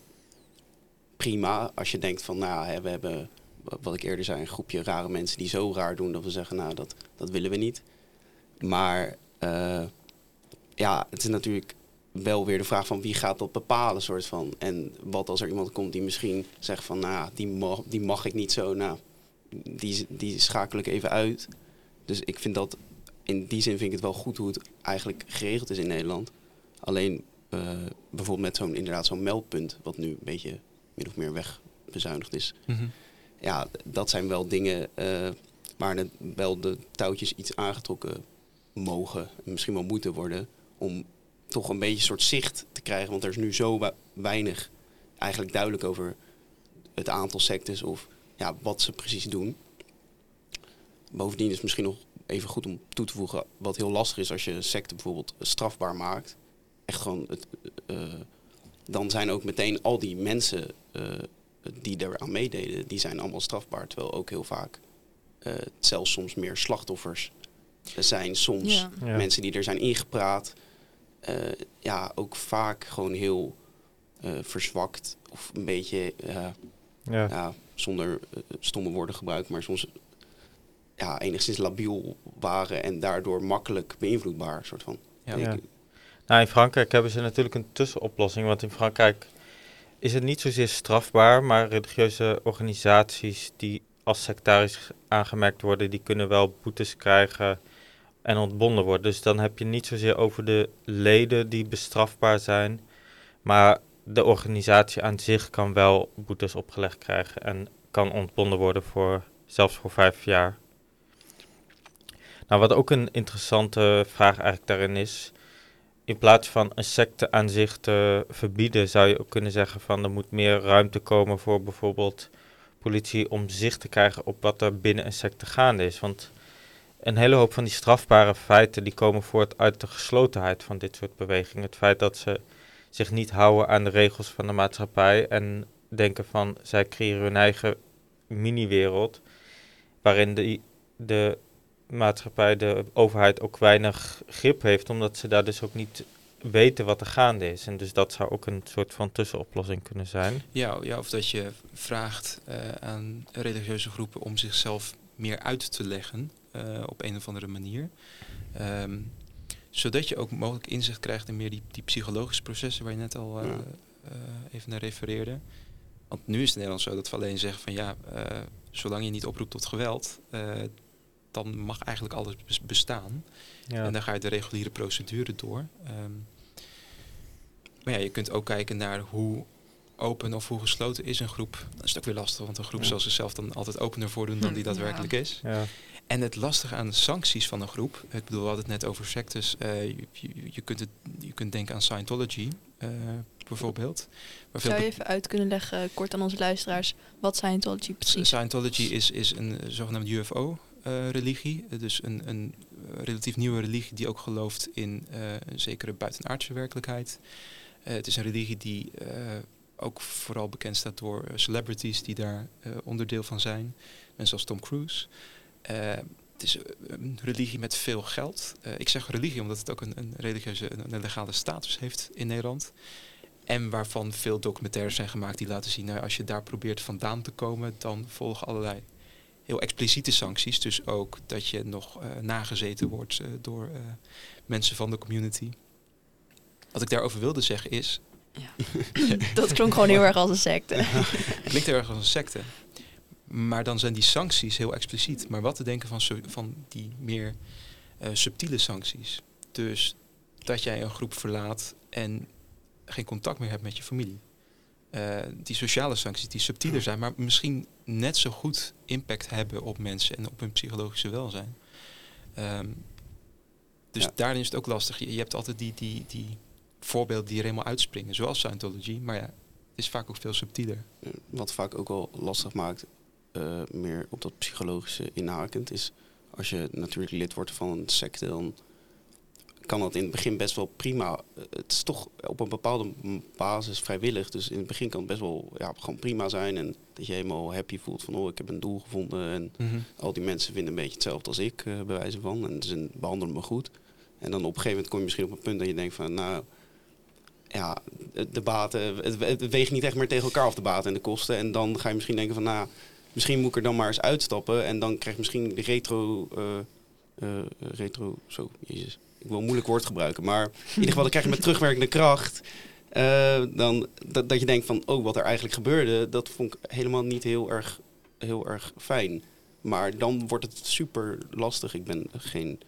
prima als je denkt van, nou, hè, we hebben, wa- wat ik eerder zei, een groepje rare mensen die zo raar doen dat we zeggen, nou, dat, dat willen we niet. Maar eh, ja, het is natuurlijk wel weer de vraag van wie gaat dat bepalen, soort van. En wat als er iemand komt die misschien zegt van, nou, die mag, die mag ik niet zo, nou, die, die schakel ik even uit. Dus ik vind dat, in die zin vind ik het wel goed hoe het eigenlijk geregeld is in Nederland. Alleen eh, bijvoorbeeld met zo'n inderdaad zo'n meldpunt, wat nu een beetje min of meer wegbezuinigd is. Mhm. Ja, dat zijn wel dingen eh, waar het wel de touwtjes iets aangetrokken mogen, en misschien wel moeten worden, om toch een beetje een soort zicht te krijgen. Want er is nu zo weinig eigenlijk duidelijk over het aantal sectes of ja, wat ze precies doen. Bovendien is het misschien nog even goed om toe te voegen, wat heel lastig is als je secte bijvoorbeeld strafbaar maakt. Echt gewoon, het, eh, dan zijn ook meteen al die mensen eh, die eraan meededen, die zijn allemaal strafbaar. Terwijl ook heel vaak, eh, zelfs soms meer slachtoffers er zijn. Soms Ja. Ja. mensen die er zijn ingepraat. Eh, ja, ook vaak gewoon heel eh, verzwakt of een beetje, eh, Ja. ja, zonder stomme woorden gebruikt, maar soms ja, enigszins labiel waren en daardoor makkelijk beïnvloedbaar. Soort van. Ja. Nou, in Frankrijk hebben ze natuurlijk een tussenoplossing. Want in Frankrijk is het niet zozeer strafbaar, maar religieuze organisaties die als sectarisch aangemerkt worden, die kunnen wel boetes krijgen en ontbonden worden. Dus dan heb je niet zozeer over de leden die bestrafbaar zijn, maar de organisatie aan zich kan wel boetes opgelegd krijgen en kan ontbonden worden voor zelfs voor vijf jaar. Nou, wat ook een interessante vraag eigenlijk daarin is, in plaats van een secte aan zich te verbieden, zou je ook kunnen zeggen van er moet meer ruimte komen voor bijvoorbeeld politie om zicht te krijgen op wat er binnen een secte gaande is. Want een hele hoop van die strafbare feiten die komen voort uit de geslotenheid van dit soort bewegingen. Het feit dat ze zich niet houden aan de regels van de maatschappij en denken van zij creëren hun eigen mini-wereld waarin de, de maatschappij, de overheid ook weinig grip heeft, omdat ze daar dus ook niet weten wat er gaande is. En dus dat zou ook een soort van tussenoplossing kunnen zijn. Ja, ja, of dat je vraagt eh, aan religieuze groepen om zichzelf meer uit te leggen eh, op een of andere manier. Ehm, zodat je ook mogelijk inzicht krijgt in meer die, die psychologische processen waar je net al eh, Ja. eh, even naar refereerde. Want nu is het in Nederland zo dat we alleen zeggen van ja, zolang je niet oproept tot geweld, dan mag eigenlijk alles bes- bestaan. Ja. En dan ga je de reguliere procedure door. Ehm, maar ja, je kunt ook kijken naar hoe open of hoe gesloten is een groep. Dan is ook weer lastig, want een groep Ja. zal zichzelf dan altijd opener voordoen dan die daadwerkelijk is. Ja. En het lastige aan de sancties van een groep, ik bedoel, we hadden het net over sectes, eh, je, kunt het, je kunt denken aan Scientology eh, bijvoorbeeld. Zou je even uit kunnen leggen, kort aan onze luisteraars, wat Scientology precies is? Scientology is, is een eh, zogenaamd UFO. eh, religie. Eh, dus een, een relatief nieuwe religie die ook gelooft in een zekere buitenaardse werkelijkheid. Het is een religie die ook vooral bekend staat door celebrities die daar onderdeel van zijn. Mensen als Tom Cruise. Eh, het is eh, een religie met veel geld. Eh, ik zeg religie omdat het ook een, een religieuze, een, een legale status heeft in Nederland. En waarvan veel documentaires zijn gemaakt die laten zien, nou, als je daar probeert vandaan te komen, dan volgen allerlei heel expliciete sancties. Dus ook dat je nog nagezeten wordt door mensen van de community. Wat ik daarover wilde zeggen is, Dat klonk gewoon heel erg als een secte. het klinkt heel erg als een secte. Maar dan zijn die sancties heel expliciet. Maar wat te denken van, van die meer eh, subtiele sancties? Dus dat jij een groep verlaat en geen contact meer hebt met je familie. Eh, die sociale sancties die subtieler zijn, maar misschien net zo goed impact hebben op mensen en op hun psychologische welzijn. Ehm, dus Ja. daarin is het ook lastig. Je, je hebt altijd die, die, die voorbeelden die er helemaal uitspringen, zoals Scientology. Maar ja, het is vaak ook veel subtieler. Wat vaak ook wel lastig maakt, eh, meer op dat psychologische inhakend, is als je natuurlijk lid wordt van een secte, dan kan dat in het begin best wel prima. Eh, Het is toch op een bepaalde basis vrijwillig. Dus in het begin kan het best wel ja, gewoon prima zijn. En dat je helemaal happy voelt van oh, ik heb een doel gevonden. En al die mensen vinden een beetje hetzelfde als ik, eh bij wijze van. En ze behandelen me goed. En dan op een gegeven moment kom je misschien op een punt dat je denkt van nou, ja, de baten, het, het weegt niet echt meer tegen elkaar af de baten en de kosten. En dan ga je misschien denken van nou, misschien moet ik er dan maar eens uitstappen. En dan krijg je misschien de retro, eh, eh, retro, zo, jezus. Ik wil een moeilijk woord gebruiken, maar in ieder geval dan krijg je met terugwerkende kracht. eh, dan, dat, je denkt van, oh, wat er eigenlijk gebeurde, dat vond ik helemaal niet heel erg, heel erg fijn. Maar dan wordt het super lastig. Ik ben geen,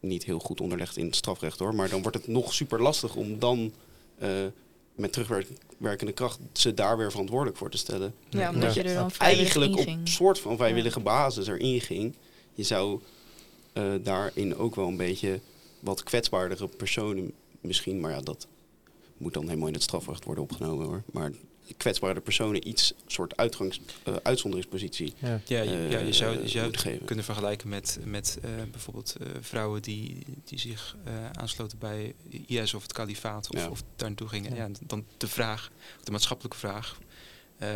niet heel goed onderlegd in het strafrecht hoor. Maar dan wordt het nog super lastig om dan met terugwerkende kracht ze daar weer verantwoordelijk voor te stellen. Ja, omdat je er dan Eigenlijk op ging. soort van vrijwillige basis erin ging. Je zou eh, daarin ook wel een beetje wat kwetsbaardere personen misschien, maar ja, dat moet dan helemaal in het strafrecht worden opgenomen hoor. Maar kwetsbare personen iets soort uitgangs, eh, uitzonderingspositie Ja. Ja, je, ja, je zou, je eh, zou geven. kunnen vergelijken met, met eh, bijvoorbeeld eh, vrouwen die, die zich eh, aansloten bij IS of het kalifaat of, Ja. of daar naartoe gingen. Ja. Ja. dan de vraag, de maatschappelijke vraag, eh,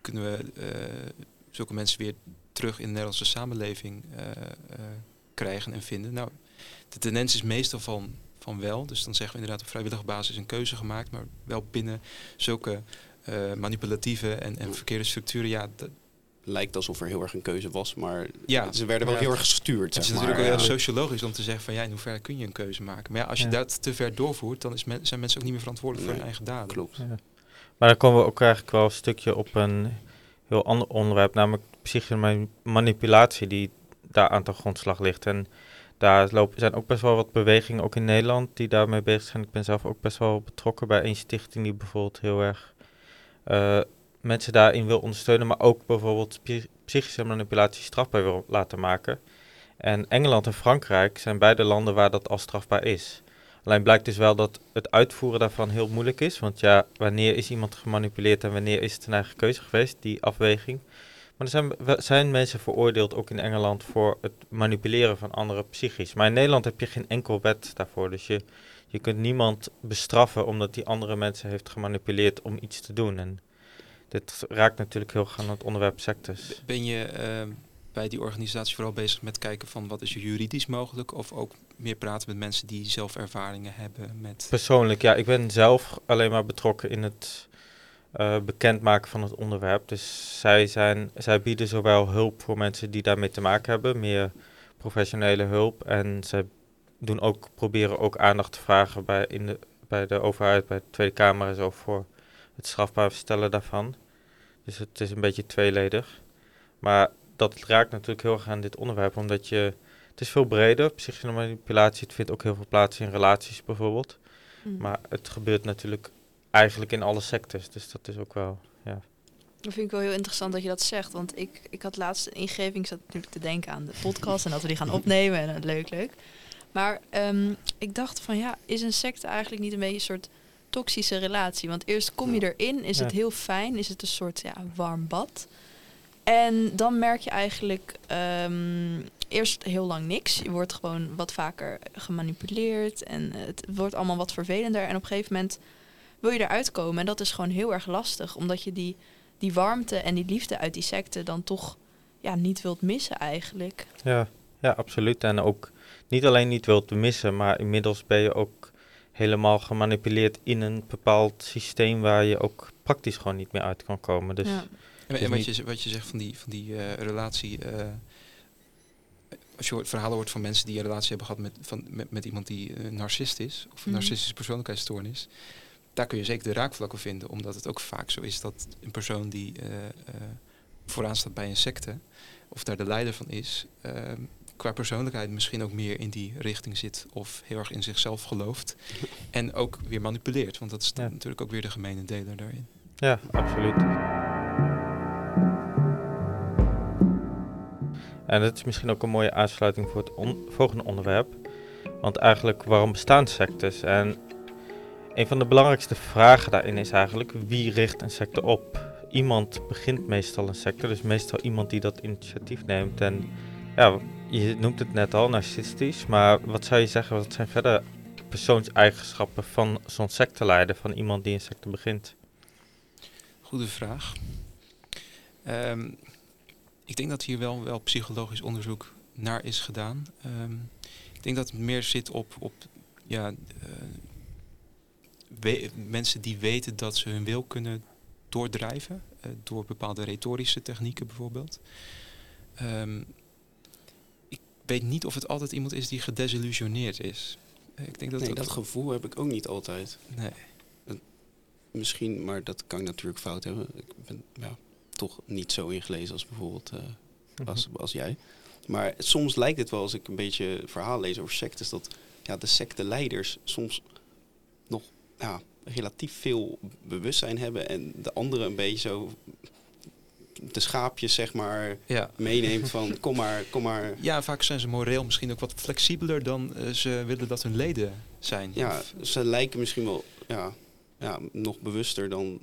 kunnen we eh, zulke mensen weer terug in de Nederlandse samenleving eh, eh, krijgen en vinden? Nou, de tendens is meestal van, van wel. Dus dan zeggen we inderdaad op vrijwillige basis een keuze gemaakt, maar wel binnen zulke eh, manipulatieve en, en verkeerde structuren. Ja, dat, Lijkt alsof er heel erg een keuze was, maar Ja. ze werden wel Ja. heel erg gestuurd. Het is natuurlijk ook heel Ja. sociologisch om te zeggen van ja, in hoeverre kun je een keuze maken. Maar ja, als je Ja. dat te ver doorvoert, dan is men, zijn mensen ook niet meer verantwoordelijk voor hun eigen daden. Klopt. Ja. Maar dan komen we ook eigenlijk wel een stukje op een heel ander onderwerp, namelijk psychische ma- manipulatie die daar aan de grondslag ligt. En daar lopen, zijn ook best wel wat bewegingen, ook in Nederland, die daarmee bezig zijn. Ik ben zelf ook best wel betrokken bij een stichting die bijvoorbeeld heel erg eh, mensen daarin wil ondersteunen, maar ook bijvoorbeeld psy- psychische manipulatie strafbaar wil laten maken. En Engeland en Frankrijk zijn beide landen waar dat al strafbaar is. Alleen blijkt dus wel dat het uitvoeren daarvan heel moeilijk is. Want ja, wanneer is iemand gemanipuleerd en wanneer is het een eigen keuze geweest, die afweging. Maar er zijn, zijn mensen veroordeeld, ook in Engeland, voor het manipuleren van anderen psychisch. Maar in Nederland heb je geen enkel wet daarvoor. Dus je, je kunt niemand bestraffen omdat die andere mensen heeft gemanipuleerd om iets te doen. En dit raakt natuurlijk heel erg aan het onderwerp sectes. Ben je eh, bij die organisatie vooral bezig met kijken van wat is juridisch mogelijk? Of ook meer praten met mensen die zelf ervaringen hebben met... Persoonlijk, ja, ik ben zelf alleen maar betrokken in het eh, bekendmaken van het onderwerp. Dus zij, zijn, zij bieden zowel hulp voor mensen die daarmee te maken hebben, meer professionele hulp. En zij doen ook, proberen ook aandacht te vragen bij, in de, bij de overheid, bij de Tweede Kamer en zo voor het strafbaar stellen daarvan. Dus het is een beetje tweeledig. Maar dat raakt natuurlijk heel erg aan dit onderwerp, omdat je... Het is veel breder, psychische manipulatie. Het vindt ook heel veel plaats in relaties bijvoorbeeld. Mm. Maar het gebeurt natuurlijk eigenlijk in alle sectors. Dus dat is ook wel, ja. Dat vind ik wel heel interessant dat je dat zegt. Want ik, ik had laatst een ingeving, ik zat natuurlijk te denken aan de podcast en dat we die gaan opnemen. En eh, leuk, leuk. Maar ehm, ik dacht van ja, is een secte eigenlijk niet een beetje een soort toxische relatie? Want eerst kom je erin, is het heel fijn, is het een soort ja, warm bad. En dan merk je eigenlijk ehm, eerst heel lang niks. Je wordt gewoon wat vaker gemanipuleerd en het wordt allemaal wat vervelender. En op een gegeven moment wil je eruit komen. En dat is gewoon heel erg lastig, omdat je die, die warmte en die liefde uit die secte dan toch ja, niet wilt missen eigenlijk. Ja, ja, absoluut. En ook niet alleen niet wilt missen, maar inmiddels ben je ook helemaal gemanipuleerd in een bepaald systeem waar je ook praktisch gewoon niet meer uit kan komen. Dus Ja. En, wat, je, wat je zegt van die, van die eh, relatie. eh, als je hoort, verhalen hoort van mensen die een relatie hebben gehad met, van, met, met iemand die een narcist is, of een Mhm. narcistische persoonlijkheidsstoornis. Daar kun je zeker de raakvlakken vinden, omdat het ook vaak zo is dat een persoon die eh, eh, vooraan staat bij een secte, of daar de leider van is, eh, qua persoonlijkheid misschien ook meer in die richting zit, of heel erg in zichzelf gelooft. En ook weer manipuleert, want dat is Ja. natuurlijk ook weer de gemene deler daarin. ja, absoluut. En dat is misschien ook een mooie aansluiting voor het on- volgende onderwerp. Want eigenlijk, waarom bestaan sectes? En een van de belangrijkste vragen daarin is eigenlijk, wie richt een secte op? Iemand begint meestal een secte, dus meestal iemand die dat initiatief neemt. En ja, je noemt het net al, narcistisch. Maar wat zou je zeggen, wat zijn verder persoonseigenschappen van zo'n secteleider, van iemand die een secte begint? Goede vraag. Ehm, ik denk dat hier wel, wel psychologisch onderzoek naar is gedaan. Ehm, ik denk dat het meer zit op, op ja, eh, mensen die weten dat ze hun wil kunnen doordrijven. eh, door bepaalde retorische technieken bijvoorbeeld. Ik weet niet of het altijd iemand is die gedesillusioneerd is. Ik denk dat Nee, ook- dat gevoel heb ik ook niet altijd. nee. Misschien, maar dat kan ik natuurlijk fout hebben. Ik ben ja, toch niet zo ingelezen als bijvoorbeeld eh, Mhm. als, als jij. Maar soms lijkt het wel, als ik een beetje verhaal lees over sectes, dat ja, de secteleiders soms nog ja, relatief veel bewustzijn hebben en de anderen een beetje zo de schaapjes, zeg maar, Ja. meeneemt van kom maar, kom maar. Ja, vaak zijn ze moreel misschien ook wat flexibeler dan eh, ze willen dat hun leden zijn. Ja, Of- ze lijken misschien wel ja, ja, nog bewuster dan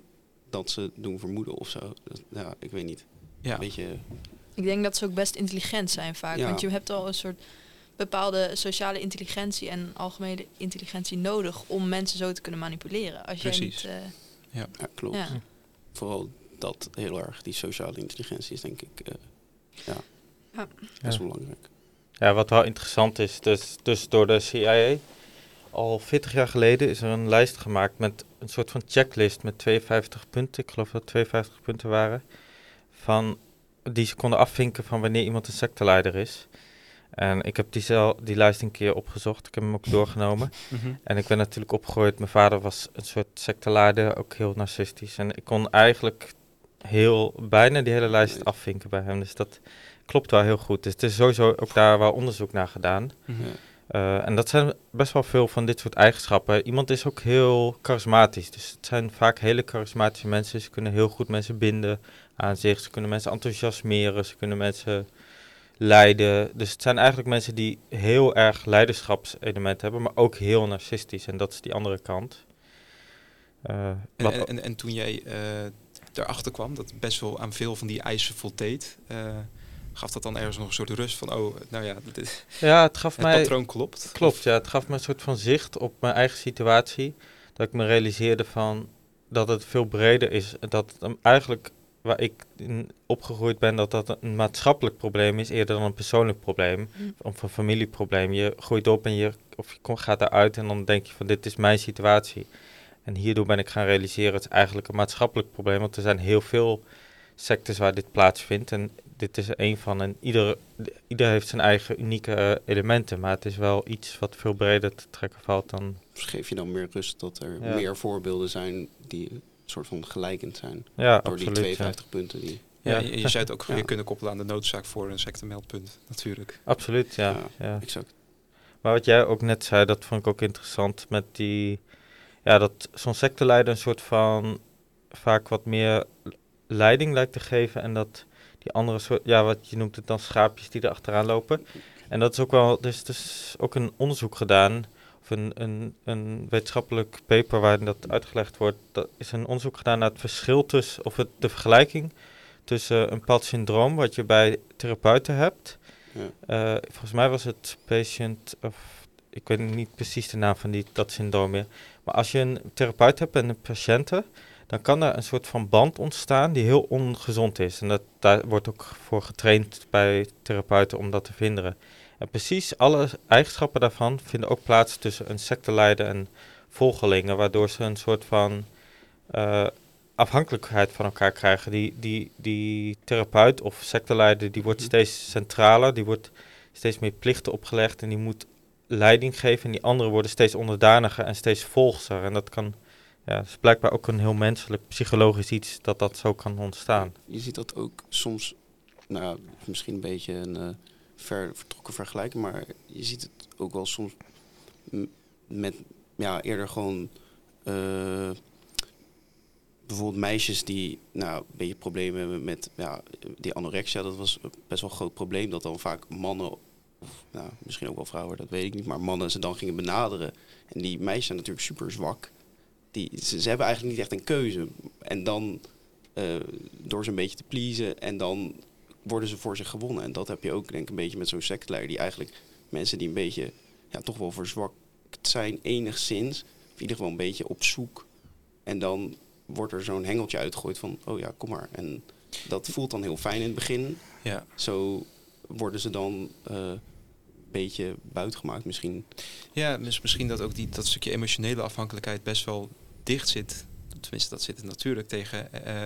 dat ze doen vermoeden of zo. Ja, ik weet niet. ja. Een beetje, Ik denk dat ze ook best intelligent zijn vaak. Ja. Want je hebt al een soort bepaalde sociale intelligentie en algemene intelligentie nodig om mensen zo te kunnen manipuleren. Als jij Precies. niet. eh, ja, klopt. ja. Vooral dat heel erg, die sociale intelligentie is denk ik eh, ja, Ja. best Ja. belangrijk. Ja, wat wel interessant is, dus, dus door de CIA, al 40 jaar geleden is er een lijst gemaakt met een soort van checklist met 52 punten, ik geloof dat het 52 punten waren, van, die ze konden afvinken van wanneer iemand een secteleider is. En ik heb die, zel- die lijst een keer opgezocht, ik heb hem ook doorgenomen. Mhm. En ik ben natuurlijk opgegroeid, mijn vader was een soort secteleider, ook heel narcistisch. En ik kon eigenlijk heel, bijna die hele lijst Nee. afvinken bij hem, dus dat klopt wel heel goed. Dus het is sowieso ook daar wel onderzoek naar gedaan. Eh, en dat zijn best wel veel van dit soort eigenschappen. Iemand is ook heel charismatisch. Dus het zijn vaak hele charismatische mensen. Ze kunnen heel goed mensen binden aan zich. Ze kunnen mensen enthousiasmeren. Ze kunnen mensen leiden. Dus het zijn eigenlijk mensen die heel erg leiderschapselementen hebben, maar ook heel narcistisch. En dat is die andere kant. Eh, En, wat- en, en, en toen jij eh erachter kwam dat best wel aan veel van die eisen voldeed, eh, gaf dat dan ergens nog een soort rust van, oh, nou ja, dit, ja, het gaf het mij... patroon klopt. Klopt, ja. Het gaf me een soort van zicht op mijn eigen situatie. Dat ik me realiseerde van dat het veel breder is. Dat eigenlijk waar ik in opgegroeid ben, dat dat een maatschappelijk probleem is eerder dan een persoonlijk probleem. Hm. Of een familieprobleem. Je groeit op en je, of je kom- gaat eruit en dan denk je van dit is mijn situatie. En hierdoor ben ik gaan realiseren, het is eigenlijk een maatschappelijk probleem. Want er zijn heel veel sectes waar dit plaatsvindt. En dit is er één van. En ieder, ieder heeft zijn eigen unieke eh, elementen. Maar het is wel iets wat veel breder te trekken valt dan... Dus geef je dan meer rust dat er Ja. meer voorbeelden zijn die een soort van gelijkend zijn. Ja, door die absoluut. ja. 52 punten die... Ja, je, je zou het ook Ja. weer kunnen koppelen aan de noodzaak voor een sectemeldpunt, natuurlijk. Absoluut, ja. Ja. ja. Exact. Maar wat jij ook net zei, dat vond ik ook interessant met die... Ja, dat zo'n secteleider een soort van vaak wat meer leiding lijkt te geven. En dat die andere soort, ja, wat je noemt het dan schaapjes die er achteraan lopen. En dat is ook wel, dus er is ook een onderzoek gedaan, of een, een, een wetenschappelijk paper waarin dat uitgelegd wordt. Dat is een onderzoek gedaan naar het verschil tussen, of het, de vergelijking tussen een bepaald syndroom wat je bij therapeuten hebt. Ja. Eh, volgens mij was het patient, of ik weet niet precies de naam van die, dat syndroom meer. Maar als je een therapeut hebt en een patiënten, dan kan er een soort van band ontstaan die heel ongezond is. En dat, daar wordt ook voor getraind bij therapeuten om dat te verhinderen. En precies alle eigenschappen daarvan vinden ook plaats tussen een secteleider en volgelingen, waardoor ze een soort van eh, afhankelijkheid van elkaar krijgen. Die, die, die therapeut of secteleider die wordt Mhm. steeds centraler, die wordt steeds meer plichten opgelegd en die moet leiding geven. En die anderen worden steeds onderdaniger en steeds volgser. En dat kan, ja, is blijkbaar ook een heel menselijk, psychologisch iets dat dat zo kan ontstaan. Je ziet dat ook soms, nou ja, misschien een beetje een eh, ver vertrokken vergelijking, maar je ziet het ook wel soms met, ja, eerder gewoon eh, bijvoorbeeld meisjes die, nou, een beetje problemen hebben met, ja, die anorexia, dat was best wel een groot probleem, dat dan vaak mannen, of nou, misschien ook wel vrouwen, dat weet ik niet, maar mannen ze dan gingen benaderen. En die meisjes zijn natuurlijk super zwak. Die, ze, ze hebben eigenlijk niet echt een keuze. En dan eh, door ze een beetje te pleasen en dan worden ze voor zich gewonnen. En dat heb je ook denk ik een beetje met zo'n sectleider die eigenlijk mensen die een beetje ja, toch wel verzwakt zijn enigszins, of in ieder geval een beetje op zoek. En dan wordt er zo'n hengeltje uitgegooid van, oh ja, kom maar. En dat voelt dan heel fijn in het begin. Ja. Zo worden ze dan eh, beetje buitgemaakt misschien. Ja, dus misschien dat ook die, dat stukje emotionele afhankelijkheid best wel dicht zit. Tenminste, dat zit het natuurlijk tegen eh,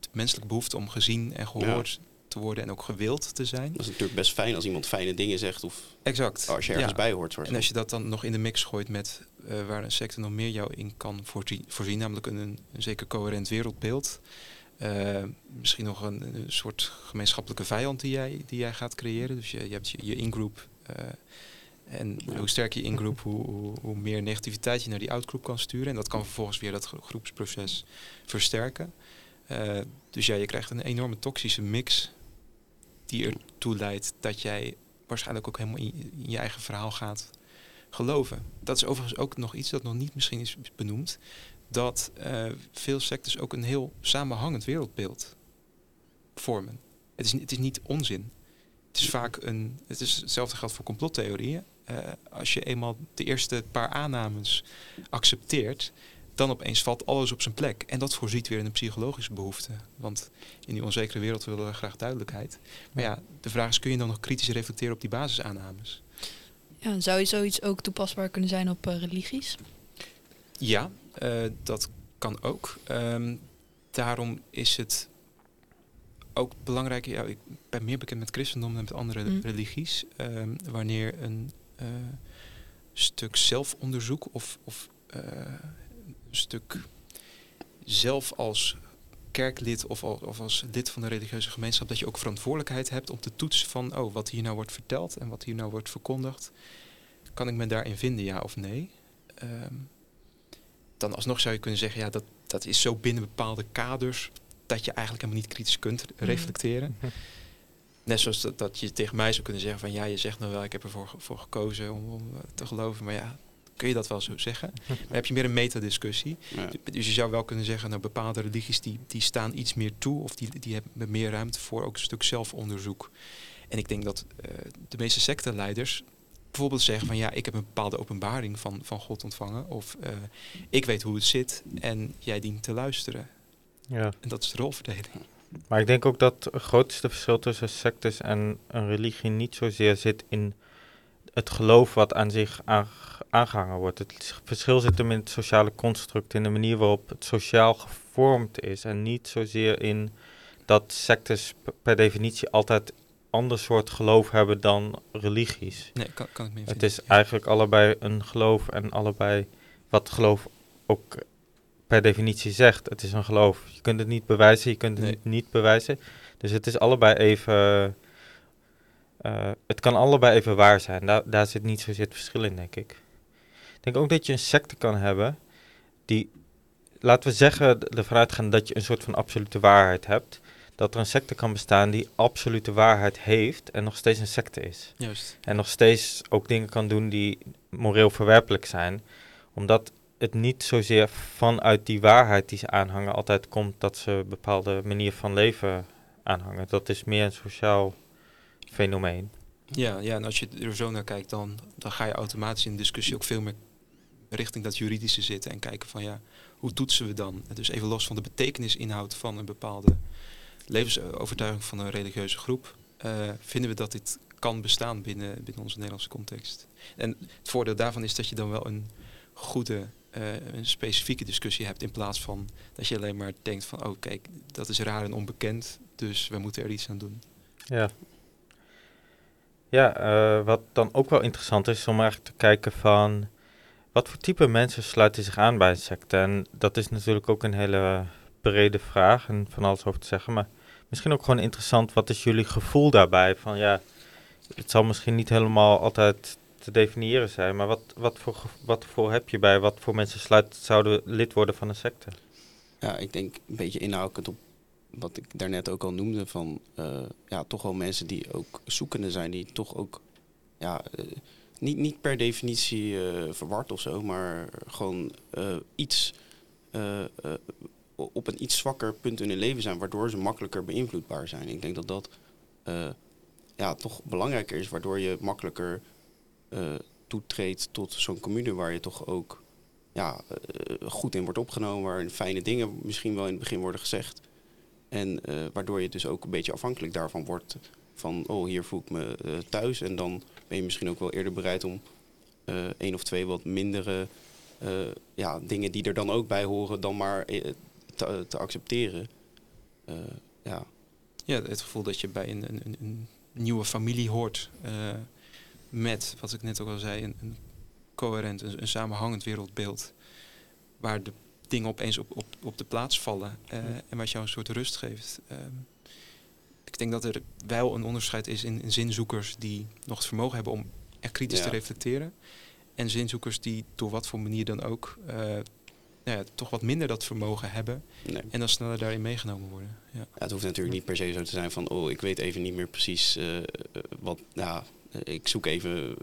de menselijke behoefte om gezien en gehoord te worden en ook gewild te zijn. Dat is natuurlijk best fijn als iemand fijne dingen zegt of Exact. als je ergens Ja. bij hoort. En als je dat dan nog in de mix gooit met eh, waar een secte nog meer jou in kan voorzien, voorzien namelijk een, een zeker coherent wereldbeeld. Misschien nog een, een soort gemeenschappelijke vijand die jij, die jij gaat creëren. Dus je, je hebt je, je ingroep. Eh, en hoe sterker je ingroep, hoe, hoe, meer negativiteit je naar die outgroep kan sturen. En dat kan vervolgens weer dat gro- groepsproces versterken. Eh, dus ja, je krijgt een enorme toxische mix die ertoe leidt dat jij waarschijnlijk ook helemaal in, je eigen verhaal gaat geloven. Dat is overigens ook nog iets dat nog niet misschien is benoemd. Dat eh, veel sectes ook een heel samenhangend wereldbeeld vormen. Het is, het is niet onzin. Het is vaak een. Het is hetzelfde geldt voor complottheorieën. Eh, als je eenmaal de eerste paar aannames accepteert, dan opeens valt alles op zijn plek. En dat voorziet weer in een psychologische behoefte. Want in die onzekere wereld willen we graag duidelijkheid. Maar ja, de vraag is: kun je dan nog kritisch reflecteren op die basisaannames? Ja, zou je zoiets ook toepasbaar kunnen zijn op eh, religies? Ja, eh, dat kan ook. Ehm, daarom is het ook belangrijk. Ja, ik ben meer bekend met christendom dan met andere Mm. religies. Ehm, wanneer een eh, stuk zelfonderzoek of, of eh, een stuk zelf als kerklid of, al- of als lid van de religieuze gemeenschap, dat je ook verantwoordelijkheid hebt om te toetsen van, oh, wat hier nou wordt verteld en wat hier nou wordt verkondigd, kan ik me daarin vinden, ja of nee? Ehm, dan alsnog zou je kunnen zeggen, ja, dat, dat is zo binnen bepaalde kaders dat je eigenlijk helemaal niet kritisch kunt Mhm. reflecteren. Net zoals dat, dat je tegen mij zou kunnen zeggen van ja, je zegt nou wel, ik heb ervoor voor gekozen om, om eh, te geloven, maar ja, kun je dat wel zo zeggen? Maar heb je meer een metadiscussie. Ja. Dus je zou wel kunnen zeggen, nou bepaalde religies die, die staan iets meer toe of die, die hebben meer ruimte voor ook een stuk zelfonderzoek. En ik denk dat eh, de meeste secteleiders bijvoorbeeld zeggen van ja, ik heb een bepaalde openbaring van, van God ontvangen of eh, ik weet hoe het zit en jij dient te luisteren. Ja. En dat is de rolverdeling. Maar ik denk ook dat het grootste verschil tussen sectes en een religie niet zozeer zit in het geloof wat aan zich aange- aangehangen wordt. Het verschil zit hem in het sociale construct, in de manier waarop het sociaal gevormd is. En niet zozeer in dat sectes per definitie altijd ander soort geloof hebben dan religies. Nee, kan, kan ik me Het vinden. is Ja. eigenlijk allebei een geloof en allebei wat geloof ook per definitie zegt. Het is een geloof. Je kunt het niet bewijzen, je kunt het Nee. niet, bewijzen. Dus het is allebei even. eh, het kan allebei even waar zijn. Daar, daar zit niet zozeer het verschil in, denk ik. Ik denk ook dat je een secte kan hebben die, laten we zeggen, ervan uitgaan dat je een soort van absolute waarheid hebt. Dat er een secte kan bestaan die absolute waarheid heeft en nog steeds een secte is. Juist. En nog steeds ook dingen kan doen die moreel verwerpelijk zijn. Omdat het niet zozeer vanuit die waarheid die ze aanhangen altijd komt dat ze een bepaalde manier van leven aanhangen. Dat is meer een sociaal fenomeen. Ja, ja, en als je er zo naar kijkt, dan, dan ga je automatisch in discussie ook veel meer richting dat juridische zitten en kijken van ja, hoe toetsen we dan? Dus even los van de betekenisinhoud van een bepaalde levensovertuiging van een religieuze groep, uh, vinden we dat dit kan bestaan binnen, binnen onze Nederlandse context. En het voordeel daarvan is dat je dan wel een goede, uh, een specifieke discussie hebt in plaats van dat je alleen maar denkt van oh kijk, dat is raar en onbekend, dus we moeten er iets aan doen. Ja, ja, uh, wat dan ook wel interessant is om eigenlijk te kijken van wat voor type mensen sluiten zich aan bij een secte. En dat is natuurlijk ook een hele brede vraag en van alles over te zeggen. Maar misschien ook gewoon interessant, wat is jullie gevoel daarbij? Van ja, het zal misschien niet helemaal altijd te definiëren zijn, maar wat, wat, voor, wat voor heb je bij wat voor mensen sluit, zouden lid worden van een secte? Ja, ik denk een beetje inhoudelijk op wat ik daarnet ook al noemde, van uh, ja, toch wel mensen die ook zoekende zijn, die toch ook ja, uh, niet, niet per definitie uh, verward of zo, maar gewoon iets op een iets zwakker punt in hun leven zijn, waardoor ze makkelijker beïnvloedbaar zijn. Ik denk dat dat ja, toch belangrijker is, waardoor je makkelijker toetreedt tot zo'n commune waar je toch ook ja, goed in wordt opgenomen, waar fijne dingen misschien wel in het begin worden gezegd. En uh, waardoor je dus ook een beetje afhankelijk daarvan wordt. Van, oh, hier voel ik me thuis. En dan ben je misschien ook wel eerder bereid om uh, één of twee wat mindere ja, dingen die er dan ook bij horen, dan maar te, te accepteren. ja. ja, het gevoel dat je bij een, een, een nieuwe familie hoort. Met, wat ik net ook al zei, een, een coherent, een, een samenhangend wereldbeeld. Waar de dingen opeens op, op, op de plaats vallen uh, en wat jou een soort rust geeft. Uh, ik denk dat er wel een onderscheid is in, in, zinzoekers die nog het vermogen hebben om echt kritisch ja. te reflecteren. En zinzoekers die door wat voor manier dan ook uh, nou ja, toch wat minder dat vermogen hebben. Nee. En dan sneller daarin meegenomen worden. Ja. ja. het hoeft natuurlijk niet per se zo te zijn van, oh, ik weet even niet meer precies wat, ja, ik zoek even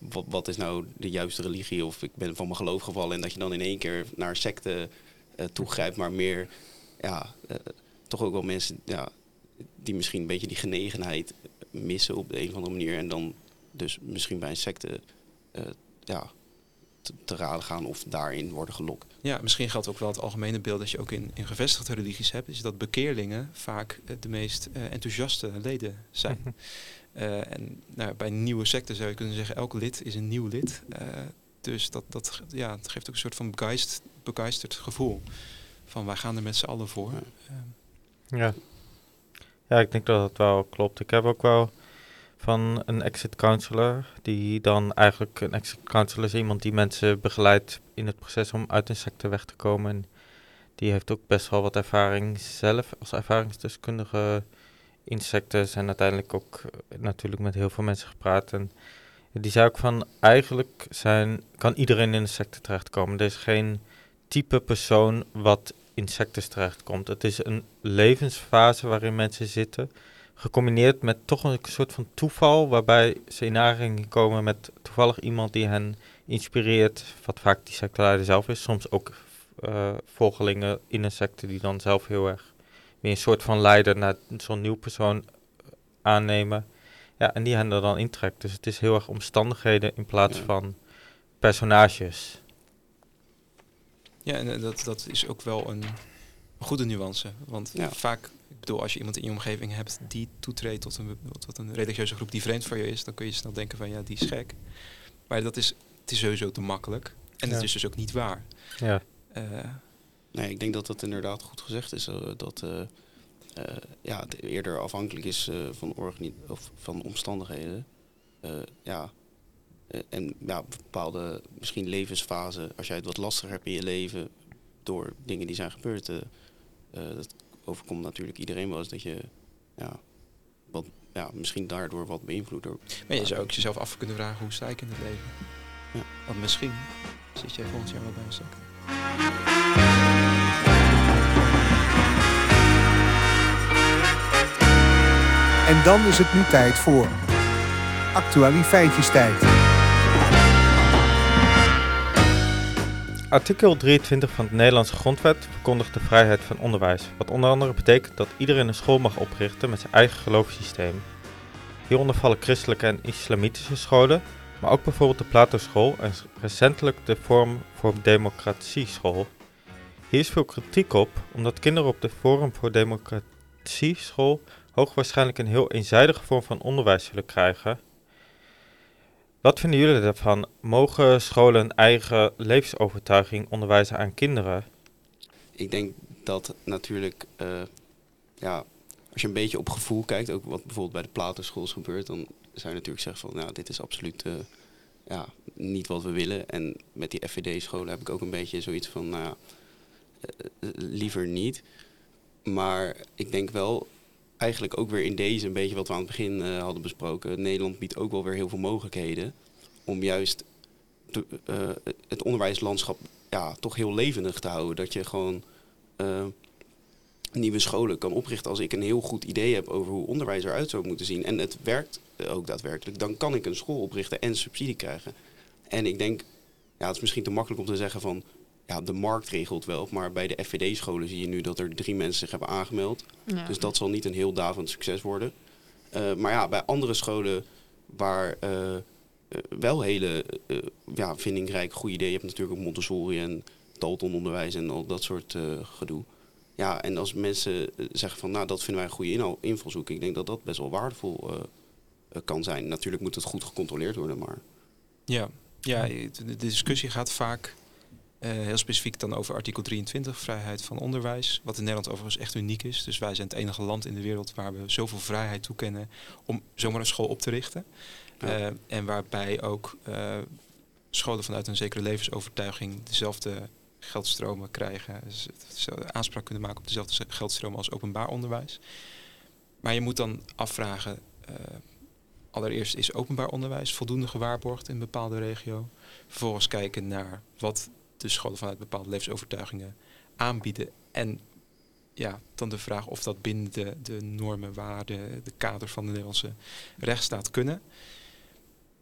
wat, wat, is nou de juiste religie of ik ben van mijn geloof gevallen en dat je dan in één keer naar secte uh, toegrijpt, maar meer ja, uh, toch ook wel mensen ja, die misschien een beetje die genegenheid missen op de een of andere manier en dan dus misschien bij een secte uh, ja, te, te, raden gaan of daarin worden gelokt. Ja, misschien geldt ook wel het algemene beeld dat je ook in, in gevestigde religies hebt, is dat bekeerlingen vaak de meest enthousiaste leden zijn. Uh, en nou, bij een nieuwe secte zou je kunnen zeggen, elk lid is een nieuw lid. Uh, dus dat, dat, ja, het geeft ook een soort van begeist, begeisterd gevoel. Van wij gaan er met z'n allen voor. Uh. Ja. ja, ik denk dat dat wel klopt. Ik heb ook wel van een exit counselor, die dan eigenlijk een exit counselor is iemand die mensen begeleidt in het proces om uit een secte weg te komen. En die heeft ook best wel wat ervaring zelf als ervaringsdeskundige insecten en uiteindelijk ook eh, natuurlijk met heel veel mensen gepraat. En die zei ook van, eigenlijk zijn, kan iedereen in een secte terechtkomen. Er is geen type persoon wat in sectes terechtkomt. Het is een levensfase waarin mensen zitten, gecombineerd met toch een soort van toeval, waarbij ze in aanraking komen met toevallig iemand die hen inspireert, wat vaak die secteleider zelf is. Soms ook uh, volgelingen in een secte die dan zelf heel erg weer een soort van leider naar zo'n nieuw persoon aannemen. Ja, en die hen er dan intrekt. Dus het is heel erg omstandigheden in plaats ja. van personages. Ja, en dat, dat is ook wel een goede nuance. Want ja. vaak, ik bedoel, als je iemand in je omgeving hebt die toetreedt tot een, tot een religieuze groep die vreemd voor je is, dan kun je snel denken van ja, die is gek. Maar dat is, het is sowieso te makkelijk. En ja. het is dus ook niet waar. Ja. Uh, Nee, ik denk dat dat inderdaad goed gezegd is. Uh, dat uh, uh, ja, het eerder afhankelijk is van, of van omstandigheden. ja. en ja, bepaalde misschien levensfase, als jij het wat lastiger hebt in je leven door dingen die zijn gebeurd. dat overkomt natuurlijk iedereen wel eens dat je ja, wat, ja, misschien daardoor wat beïnvloed door. Maar je zou ook jezelf af kunnen vragen hoe sta ik in het leven? Ja. Want misschien zit jij volgend jaar wel bij een stuk. En dan is het nu tijd voor Actualiteitjestijd. Artikel 23 van de Nederlandse Grondwet verkondigt de vrijheid van onderwijs, wat onder andere betekent dat iedereen een school mag oprichten met zijn eigen geloofssysteem. Hieronder vallen christelijke en islamitische scholen, maar ook bijvoorbeeld de Plato-school en recentelijk de Forum voor Democratie school. Hier is veel kritiek op, omdat kinderen op de Forum voor Democratie school hoogwaarschijnlijk een heel eenzijdige vorm van onderwijs zullen krijgen. Wat vinden jullie daarvan? Mogen scholen een eigen levensovertuiging onderwijzen aan kinderen? Ik denk dat natuurlijk, eh, ja, als je een beetje op gevoel kijkt, ook wat bijvoorbeeld bij de Platenschool gebeurt, dan zou je natuurlijk zeggen van, nou, dit is absoluut eh, ja, niet wat we willen. En met die FVD-scholen heb ik ook een beetje zoiets van, nou eh, liever niet. Maar ik denk wel, eigenlijk ook weer in deze, een beetje wat we aan het begin eh, hadden besproken. Nederland biedt ook wel weer heel veel mogelijkheden om juist eh, het onderwijslandschap ja, toch heel levendig te houden. Dat je gewoon eh, nieuwe scholen kan oprichten. Als ik een heel goed idee heb over hoe onderwijs eruit zou moeten zien en het werkt ook daadwerkelijk, dan kan ik een school oprichten en subsidie krijgen. En ik denk, ja, het is misschien te makkelijk om te zeggen van ja, de markt regelt wel. Maar bij de FVD-scholen zie je nu dat er drie mensen zich hebben aangemeld. Ja. Dus dat zal niet een heel davend succes worden. Eh, maar ja, bij andere scholen waar eh, eh, wel hele eh, ja, vindingrijk goede ideeën. Je hebt natuurlijk ook Montessori en Daltononderwijs en al dat soort eh, gedoe. Ja, en als mensen zeggen van nou, dat vinden wij een goede invalshoek. Ik denk dat dat best wel waardevol kan zijn. Natuurlijk moet het goed gecontroleerd worden, maar... Ja, ja de discussie gaat vaak heel specifiek dan over artikel 23, vrijheid van onderwijs. Wat in Nederland overigens echt uniek is. Dus wij zijn het enige land in de wereld waar we zoveel vrijheid toekennen om zomaar een school op te richten. Ja. Eh, en waarbij ook eh, scholen vanuit een zekere levensovertuiging dezelfde geldstromen krijgen. Dus aanspraak kunnen maken op dezelfde geldstromen als openbaar onderwijs. Maar je moet dan afvragen, eh, allereerst is openbaar onderwijs voldoende gewaarborgd in een bepaalde regio. Vervolgens kijken naar wat de scholen vanuit bepaalde levensovertuigingen aanbieden. En ja, dan de vraag of dat binnen de, de normen, waarden, de kaders van de Nederlandse rechtsstaat kunnen.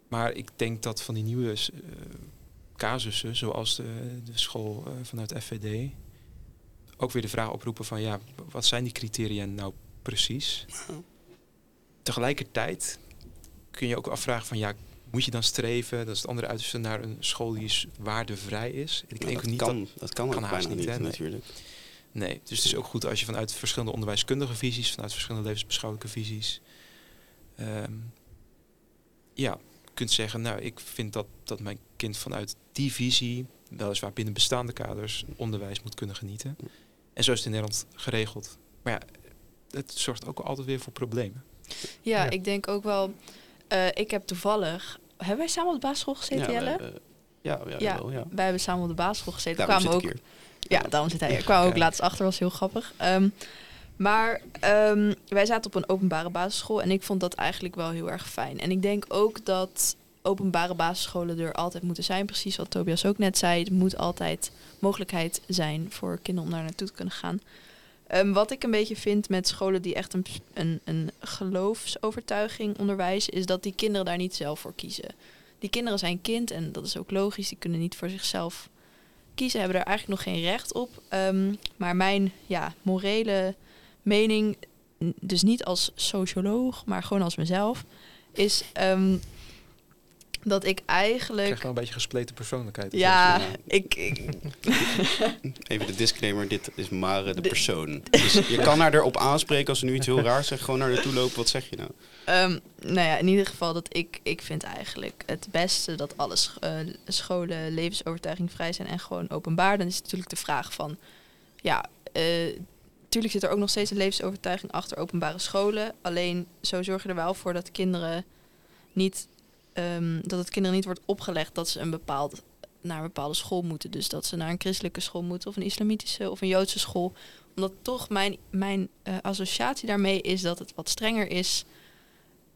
Maar ik denk dat van die nieuwe eh, casussen, zoals de, de school eh, vanuit FVD, ook weer de vraag oproepen van ja, wat zijn die criteria nou precies? Tegelijkertijd kun je ook afvragen van ja, moet je dan streven, dat is het andere uiterste, naar een school die is waardevrij is? Ik denk dat, niet kan, dat, dat kan, kan ook haast bijna niet, niet, hè, nee. natuurlijk. Nee, dus het is ook goed als je vanuit verschillende onderwijskundige visies, vanuit verschillende levensbeschouwelijke visies, ehm, ja, kunt zeggen, nou, ik vind dat, dat mijn kind vanuit die visie, weliswaar binnen bestaande kaders, onderwijs moet kunnen genieten. En zo is het in Nederland geregeld. Maar ja, het zorgt ook altijd weer voor problemen. Ja, Ja. ik denk ook wel. eh, ik heb toevallig. Hebben wij samen op de basisschool gezeten, Jelle? hebben- ja, ja, Ja. wel, ja. Wij hebben samen op de basisschool gezeten. Daarom kwamen ook. Ja, daarom zit hij hier. Ik kwam ook laatst achter, was heel grappig. Ehm, maar ehm, wij zaten op een openbare basisschool en ik vond dat eigenlijk wel heel erg fijn. En ik denk ook dat openbare basisscholen er altijd moeten zijn. Precies wat Tobias ook net zei. Er moet altijd mogelijkheid zijn voor kinderen om daar naartoe te kunnen gaan. Ehm, wat ik een beetje vind met scholen die echt een, een, een geloofsovertuiging onderwijzen, is dat die kinderen daar niet zelf voor kiezen. Die kinderen zijn kind en dat is ook logisch. Die kunnen niet voor zichzelf kiezen, hebben daar eigenlijk nog geen recht op. Ehm, maar mijn ja, morele mening, dus niet als socioloog, maar gewoon als mezelf, is ehm, dat ik Ik eigenlijk. krijg wel een beetje gespleten persoonlijkheid. Ja, Ja. ik, ik, Even de disclaimer, dit is Mare de De- persoon. Dus je kan haar erop aanspreken als ze nu iets heel raars zegt. Gewoon naar haar toe lopen, wat zeg je nou? Ehm, nou ja, in ieder geval dat ik, ik vind eigenlijk het beste dat alle sch- eh, scholen levensovertuigingvrij zijn en gewoon openbaar. Dan is het natuurlijk de vraag van, ja, eh natuurlijk zit er ook nog steeds een levensovertuiging achter openbare scholen. Alleen zo zorg je er wel voor dat kinderen niet, ehm, dat het kinderen niet wordt opgelegd dat ze een bepaald naar een bepaalde school moeten. Dus dat ze naar een christelijke school moeten of een islamitische of een joodse school. Omdat toch mijn, mijn eh, associatie daarmee is dat het wat strenger is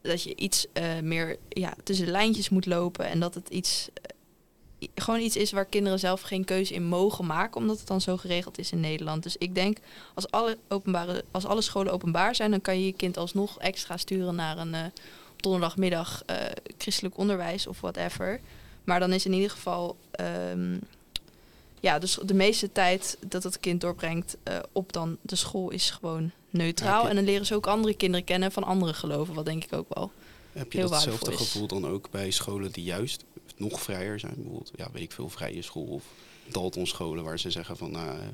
dat je iets eh, meer ja, tussen lijntjes moet lopen en dat het iets eh, gewoon iets is waar kinderen zelf geen keuze in mogen maken, omdat het dan zo geregeld is in Nederland. Dus ik denk als alle openbare, als alle scholen openbaar zijn, dan kan je je kind alsnog extra sturen naar een op donderdagmiddag eh, christelijk onderwijs of whatever. Maar dan is in ieder geval ehm, ja, dus de meeste tijd dat het kind doorbrengt eh, op dan de school is gewoon neutraal. En dan leren ze ook andere kinderen kennen van andere geloven, wat denk ik ook wel. Heb je datzelfde gevoel dan ook bij scholen die juist nog vrijer zijn? Bijvoorbeeld, ja, weet ik veel, vrije school of Dalton scholen waar ze zeggen van, nou, eh,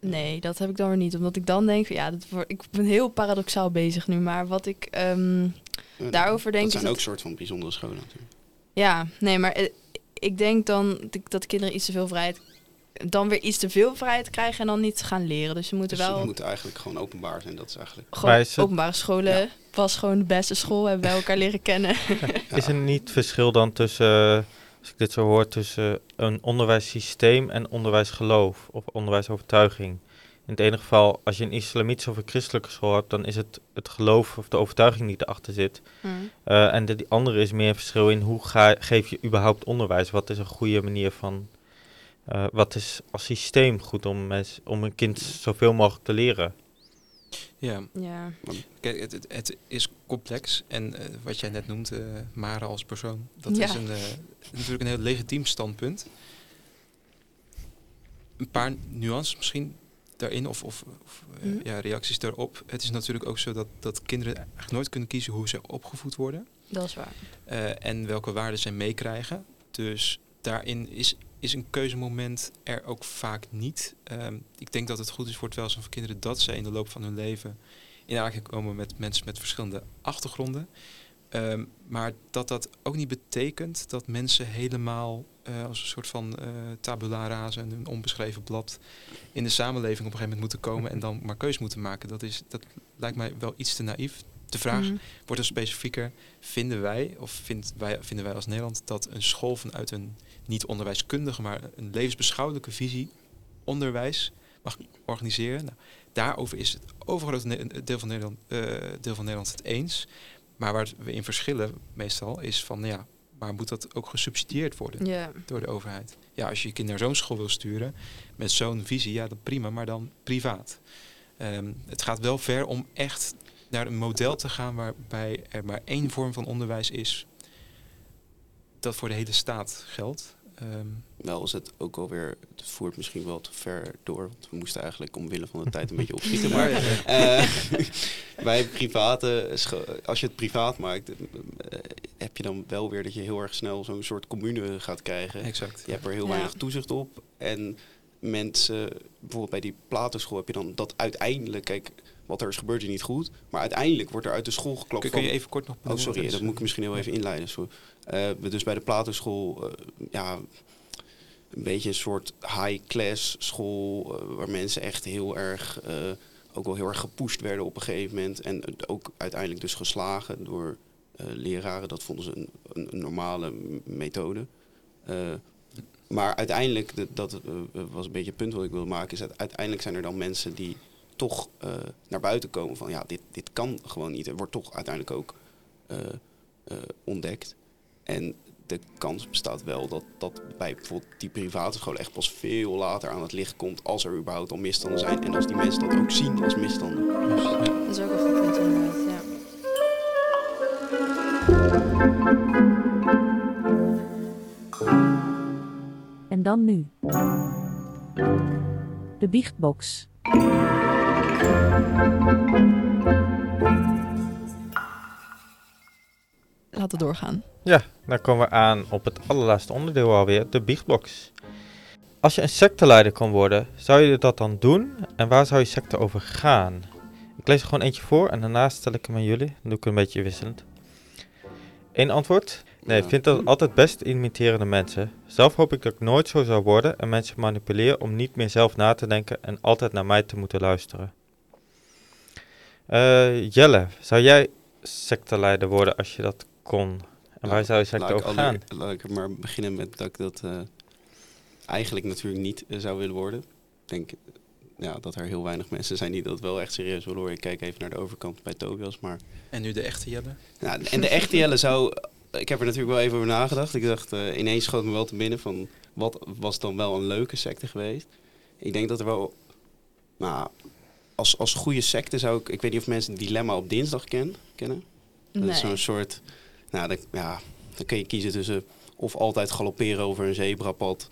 Nee, dat heb ik dan weer niet. Omdat ik dan denk, van, ja, dat wordt, ik ben heel paradoxaal bezig nu. Maar wat ik ehm, eh, daarover denk dat is zijn ook dat- soort van bijzondere scholen natuurlijk. Ja, nee, maar eh, ik denk dan dat- dat kinderen iets te veel vrijheid... Dan weer iets te veel vrijheid krijgen en dan niet gaan leren. Dus ze moeten Dus wel... die moeten eigenlijk gewoon openbaar zijn. Dat is eigenlijk... Gewoon Maar is het- openbare scholen Ja. was gewoon de beste school. Hebben wij elkaar leren kennen. Is er niet verschil dan tussen, eh, als ik dit zo hoor, tussen een onderwijssysteem en onderwijsgeloof of onderwijsovertuiging? In het ene geval, als je een islamitische of een christelijke school hebt, dan is het het geloof of de overtuiging die erachter zit. Eh, en de, die andere is meer verschil in hoe ga, geef je überhaupt onderwijs? Wat is een goede manier van, eh, wat is als systeem goed om, mens, om een kind zoveel mogelijk te leren? Ja, Ja. kijk, het, het, het is complex. En eh, wat jij net noemt, eh Mara als persoon, dat Ja. is een, eh, natuurlijk een heel legitiem standpunt. Een paar nuances misschien daarin, of, of, of, eh, Mhm. ja, reacties daarop. Het is natuurlijk ook zo dat, dat kinderen eigenlijk nooit kunnen kiezen hoe ze opgevoed worden. Dat is waar. eh, en welke waarden zij meekrijgen. Dus daarin is, is een keuzemoment er ook vaak niet. Ehm, ik denk dat het goed is voor het welzijn van kinderen dat ze in de loop van hun leven in aanraking komen met mensen met verschillende achtergronden. Ehm, maar dat dat ook niet betekent dat mensen helemaal eh, als een soort van eh tabula rasa, een onbeschreven blad, in de samenleving op een gegeven moment moeten komen en dan maar keus moeten maken. Dat, is, dat lijkt mij wel iets te naïef. De vraag Mhm. wordt er specifieker. Vinden wij, of vindt wij, vinden wij als Nederland, dat een school vanuit een niet onderwijskundige, maar een levensbeschouwelijke visie onderwijs mag organiseren? Nou, daarover is het overgrote deel van, Nederland, eh, deel van Nederland het eens. Maar waar we in verschillen meestal is van, ja, maar moet dat ook gesubsidieerd worden? Door de overheid. Ja, als je je kind naar zo'n school wil sturen met zo'n visie, ja, dan prima, maar dan privaat. Ehm, het gaat wel ver om echt naar een model te gaan waarbij er maar één vorm van onderwijs is dat voor de hele staat geldt. Ehm, Wel is het ook alweer, het voert misschien wel te ver door. Want we moesten eigenlijk omwille van de tijd een beetje opschieten. Maar eh, bij private, als je het privaat maakt, eh, heb je dan wel weer dat je heel erg snel zo'n soort commune gaat krijgen. exact. Je hebt er heel Ja. weinig toezicht op. En mensen, bijvoorbeeld bij die platenschool heb je dan dat uiteindelijk, kijk, wat er is gebeurd is niet goed. Maar uiteindelijk wordt er uit de school geklopt Kun, van... kun je even kort nog Oh, sorry, dat moet ik misschien heel even inleiden. Sorry. We dus bij de platenschool, eh, ja, een beetje een soort high-class school, eh, waar mensen echt heel erg, ook wel heel erg gepusht werden op een gegeven moment. En ook uiteindelijk dus geslagen door leraren. Dat vonden ze een, een, een normale methode. Maar uiteindelijk, de- dat was een beetje het punt wat ik wilde maken, is dat uiteindelijk zijn er dan mensen die toch eh, naar buiten komen van ja, dit, dit kan gewoon niet. Er wordt toch uiteindelijk ook eh, eh, ontdekt. En de kans bestaat wel dat dat bij bijvoorbeeld die private scholen echt pas veel later aan het licht komt als er überhaupt al misstanden zijn. En als die mensen dat ook zien als misstanden. Dus, ja. Dat is ook een goed punt inderdaad, ja. En dan nu. De biechtbox. Laten we doorgaan. Ja, dan komen we aan op het allerlaatste onderdeel alweer, de biechtbox. Als je een secteleider kon worden, zou je dat dan doen? En waar zou je secte over gaan? Ik lees er gewoon eentje voor en daarna stel ik hem aan jullie. Dan doe ik een beetje wisselend. Eén antwoord. Nee, ik vind dat altijd best imiterende mensen. Zelf hoop ik dat ik nooit zo zou worden en mensen manipuleer om niet meer zelf na te denken en altijd naar mij te moeten luisteren. Eh, Jelle, zou jij secteleider worden als je dat kon? En Nou, waar zou je secte laat ik over gaan? Laat ik maar beginnen met dat ik dat eh, eigenlijk natuurlijk niet eh, zou willen worden. Ik denk ja, dat er heel weinig mensen zijn die dat wel echt serieus willen horen. Ik kijk even naar de overkant bij Tobias, maar... En nu de echte Jelle? Nou, en de echte Jelle zou... Ik heb er natuurlijk wel even over nagedacht. Ik dacht, eh, ineens schoot me wel te binnen van... Wat was dan wel een leuke secte geweest? Ik denk dat er wel... Nou, als, als goede secte zou ik... Ik weet niet of mensen het Dilemma op dinsdag ken, kennen. Dat is zo'n soort... Nou, dat, ja, dan kun je kiezen tussen... Of altijd galopperen over een zebrapad...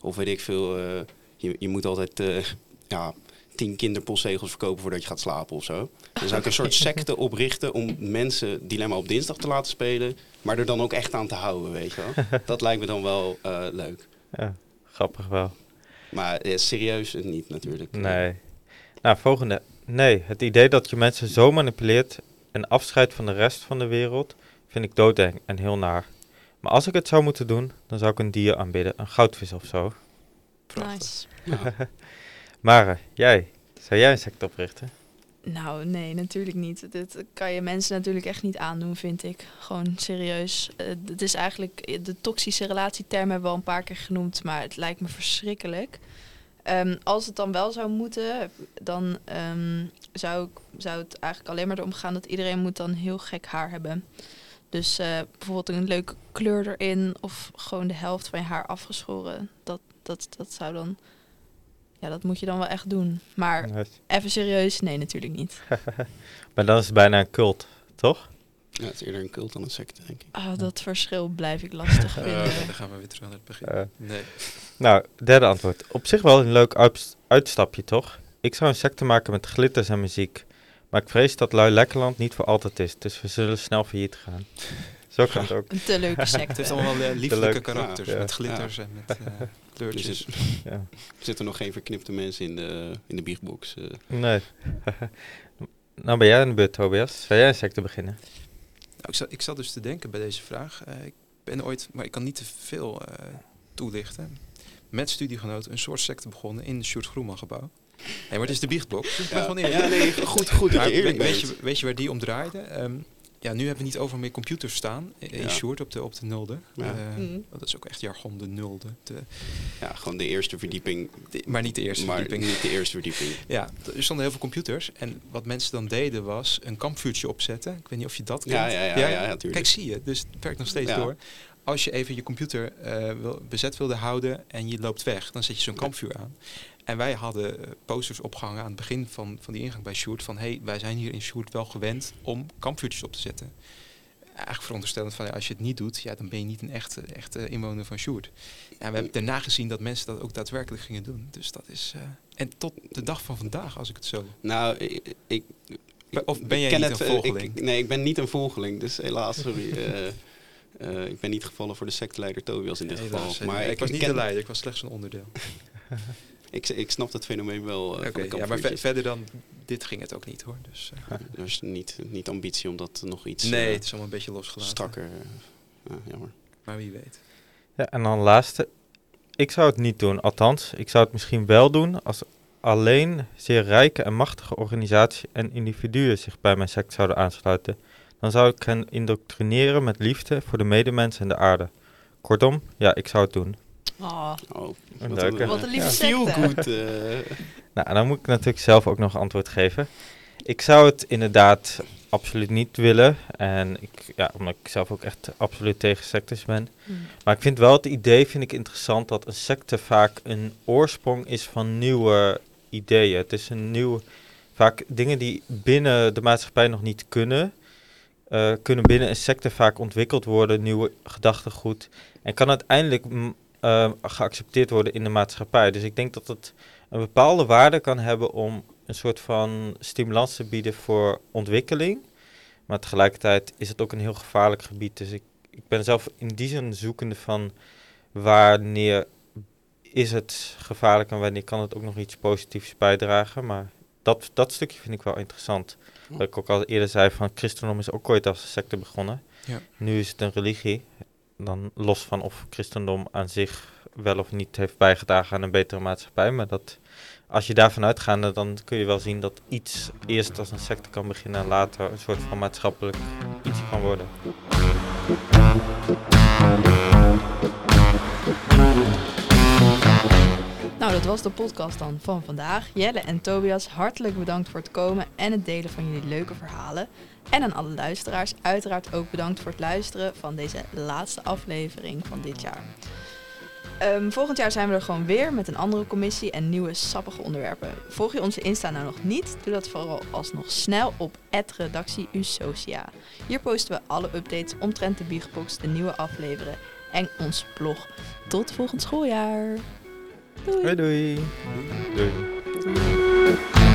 Of weet ik veel, eh, je, je moet altijd eh, ja, tien kinderpostzegels verkopen voordat je gaat slapen of zo. Dan zou ik een soort secte oprichten om mensen Dilemma op dinsdag te laten spelen, maar er dan ook echt aan te houden, weet je wel. Dat lijkt me dan wel eh, leuk. Ja, grappig wel. Maar eh, serieus niet natuurlijk. Nee. Nou, volgende. Nee, het idee dat je mensen zo manipuleert en afscheidt van de rest van de wereld, vind ik doodeng en heel naar. Maar als ik het zou moeten doen, dan zou ik een dier aanbidden, een goudvis of zo. Prachtig. Nice. Ja. Maar jij, zou jij een secte oprichten? Nou, nee, natuurlijk niet. Dit kan je mensen natuurlijk echt niet aandoen, vind ik. Gewoon serieus. Eh, Het is eigenlijk, de toxische relatieterm hebben we al een paar keer genoemd, maar het lijkt me verschrikkelijk. Ehm, als het dan wel zou moeten, dan ehm, zou, ik, zou het eigenlijk alleen maar erom gaan dat iedereen moet dan heel gek haar hebben. Dus eh, bijvoorbeeld een leuke kleur erin of gewoon de helft van je haar afgeschoren. Dat, dat, dat zou dan, ja, dat moet je dan wel echt doen. Maar even serieus, nee, natuurlijk niet. Maar dan is het bijna een cult, toch? Ja, het is eerder een cult dan een secte, denk ik. Ah, dat verschil blijf ik lastig vinden. dan gaan we weer terug naar het begin. Eh, nee. Nou, derde antwoord. Op zich wel een leuk uit- uitstapje, toch? Ik zou een secte maken met glitters en muziek. Maar ik vrees dat Lui Lekkerland niet voor altijd is, dus we zullen snel failliet gaan. Zo kan het ook. Een te leuke Het secte. heeft allemaal wel eh, lieflijke karakters. Ja. Met glitters en met eh, kleurtjes. Dus Ja. Er zitten nog geen verknipte mensen in de, in de biechtbox. eh. Nee. nou ben jij aan de beurt, Tobias. Zou jij een secte beginnen? Nou, ik, zat, ik zat dus te denken bij deze vraag. Eh, ik ben ooit, maar ik kan niet te veel eh, toelichten. Met studiegenoten een soort secte begonnen in het Sjoerd Groeman gebouw. Nee, maar het is de biechtblok. Dus ik ben Ja, gewoon eerlijk. ja, nee, goed, goed dat Maar je eerlijk weet, je, weet je waar die om draaide? Ehm, ja, nu hebben we niet overal meer computers staan in in Ja. Sjoerd op de, op de nulde. Ja. Eh, Mm. Dat is ook echt jargon, de nulde. De, Ja, gewoon de eerste verdieping. de- maar niet de eerste maar verdieping. niet de eerste verdieping. Ja, er stonden heel veel computers. En wat mensen dan deden was een kampvuurtje opzetten. Ik weet niet of je dat kent. Ja, ja, ja, ja, ja. Kijk, zie je. Dus het werkt nog steeds Ja. door. Als je even je computer eh, wil, bezet wilde houden en je loopt weg, dan zet je zo'n kampvuur aan. En wij hadden eh, posters opgehangen aan het begin van, van die ingang bij Sjoerd. Van, hey, wij zijn hier in Sjoerd wel gewend om kampvuurtjes op te zetten. Eigenlijk veronderstellend van, ja, als je het niet doet, ja, dan ben je niet een echte, echte inwoner van Sjoerd. En we hebben daarna gezien dat mensen dat ook daadwerkelijk gingen doen. Dus dat is... eh, en tot de dag van vandaag, als ik het zo... Nou, ik... ik Of ben jij niet het, een volgeling? Ik, nee, ik ben niet een volgeling, dus helaas, sorry. Eh, ik ben niet gevallen voor de secteleider Tobias in dit geval. Maar ik, was niet ken- de leider, ik was slechts een onderdeel. Ik, ik snap het fenomeen wel. eh, Oké, van de ja, maar ver- verder dan dit ging het ook niet hoor. Dus, eh, Er is niet, niet ambitie om dat nog iets nee, het is allemaal een beetje losgelaten. strakker. ja, jammer. Maar wie weet. Ja, en dan laatste. Ik zou het niet doen. Althans, ik zou het misschien wel doen als alleen zeer rijke en machtige organisaties en individuen zich bij mijn sect zouden aansluiten. Dan zou ik hen indoctrineren met liefde voor de medemens en de aarde. Kortom, ja, ik zou het doen. Oh, Oh, Een wat een lieve ja, secte. Feel good. eh, Nou, dan moet ik natuurlijk zelf ook nog antwoord geven. Ik zou het inderdaad absoluut niet willen. En ik, ja, omdat ik zelf ook echt absoluut tegen sectes ben. Mm. Maar ik vind wel het idee vind ik interessant dat een secte vaak een oorsprong is van nieuwe ideeën. Het is een nieuw, vaak dingen die binnen de maatschappij nog niet kunnen, eh, kunnen binnen een secte vaak ontwikkeld worden, nieuwe gedachtegoed. En kan uiteindelijk mm, eh, geaccepteerd worden in de maatschappij. Dus ik denk dat het een bepaalde waarde kan hebben om een soort van stimulans te bieden voor ontwikkeling. Maar tegelijkertijd is het ook een heel gevaarlijk gebied. Dus ik, ik ben zelf in die zin zoekende van wanneer is het gevaarlijk en wanneer kan het ook nog iets positiefs bijdragen. Maar dat, dat stukje vind ik wel interessant. Wat ik ook al eerder zei, van christendom is ook ooit als een secte begonnen. Ja. Nu is het een religie. Dan los van of christendom aan zich wel of niet heeft bijgedragen aan een betere maatschappij. Maar dat, als je daarvan uitgaat, dan kun je wel zien dat iets eerst als een secte kan beginnen en later een soort van maatschappelijk iets kan worden. Nou, dat was de podcast dan van vandaag. Jelle en Tobias, hartelijk bedankt voor het komen en het delen van jullie leuke verhalen. En aan alle luisteraars, uiteraard ook bedankt voor het luisteren van deze laatste aflevering van dit jaar. Ehm, volgend jaar zijn we er gewoon weer met een andere commissie en nieuwe sappige onderwerpen. Volg je onze Insta nou nog niet? Doe dat vooral alsnog snel op redactie Usocia. Hier posten we alle updates omtrent de Biegbox, de nieuwe afleveringen en ons blog. Tot volgend schooljaar! Doei. Hey, doei. doei. doei.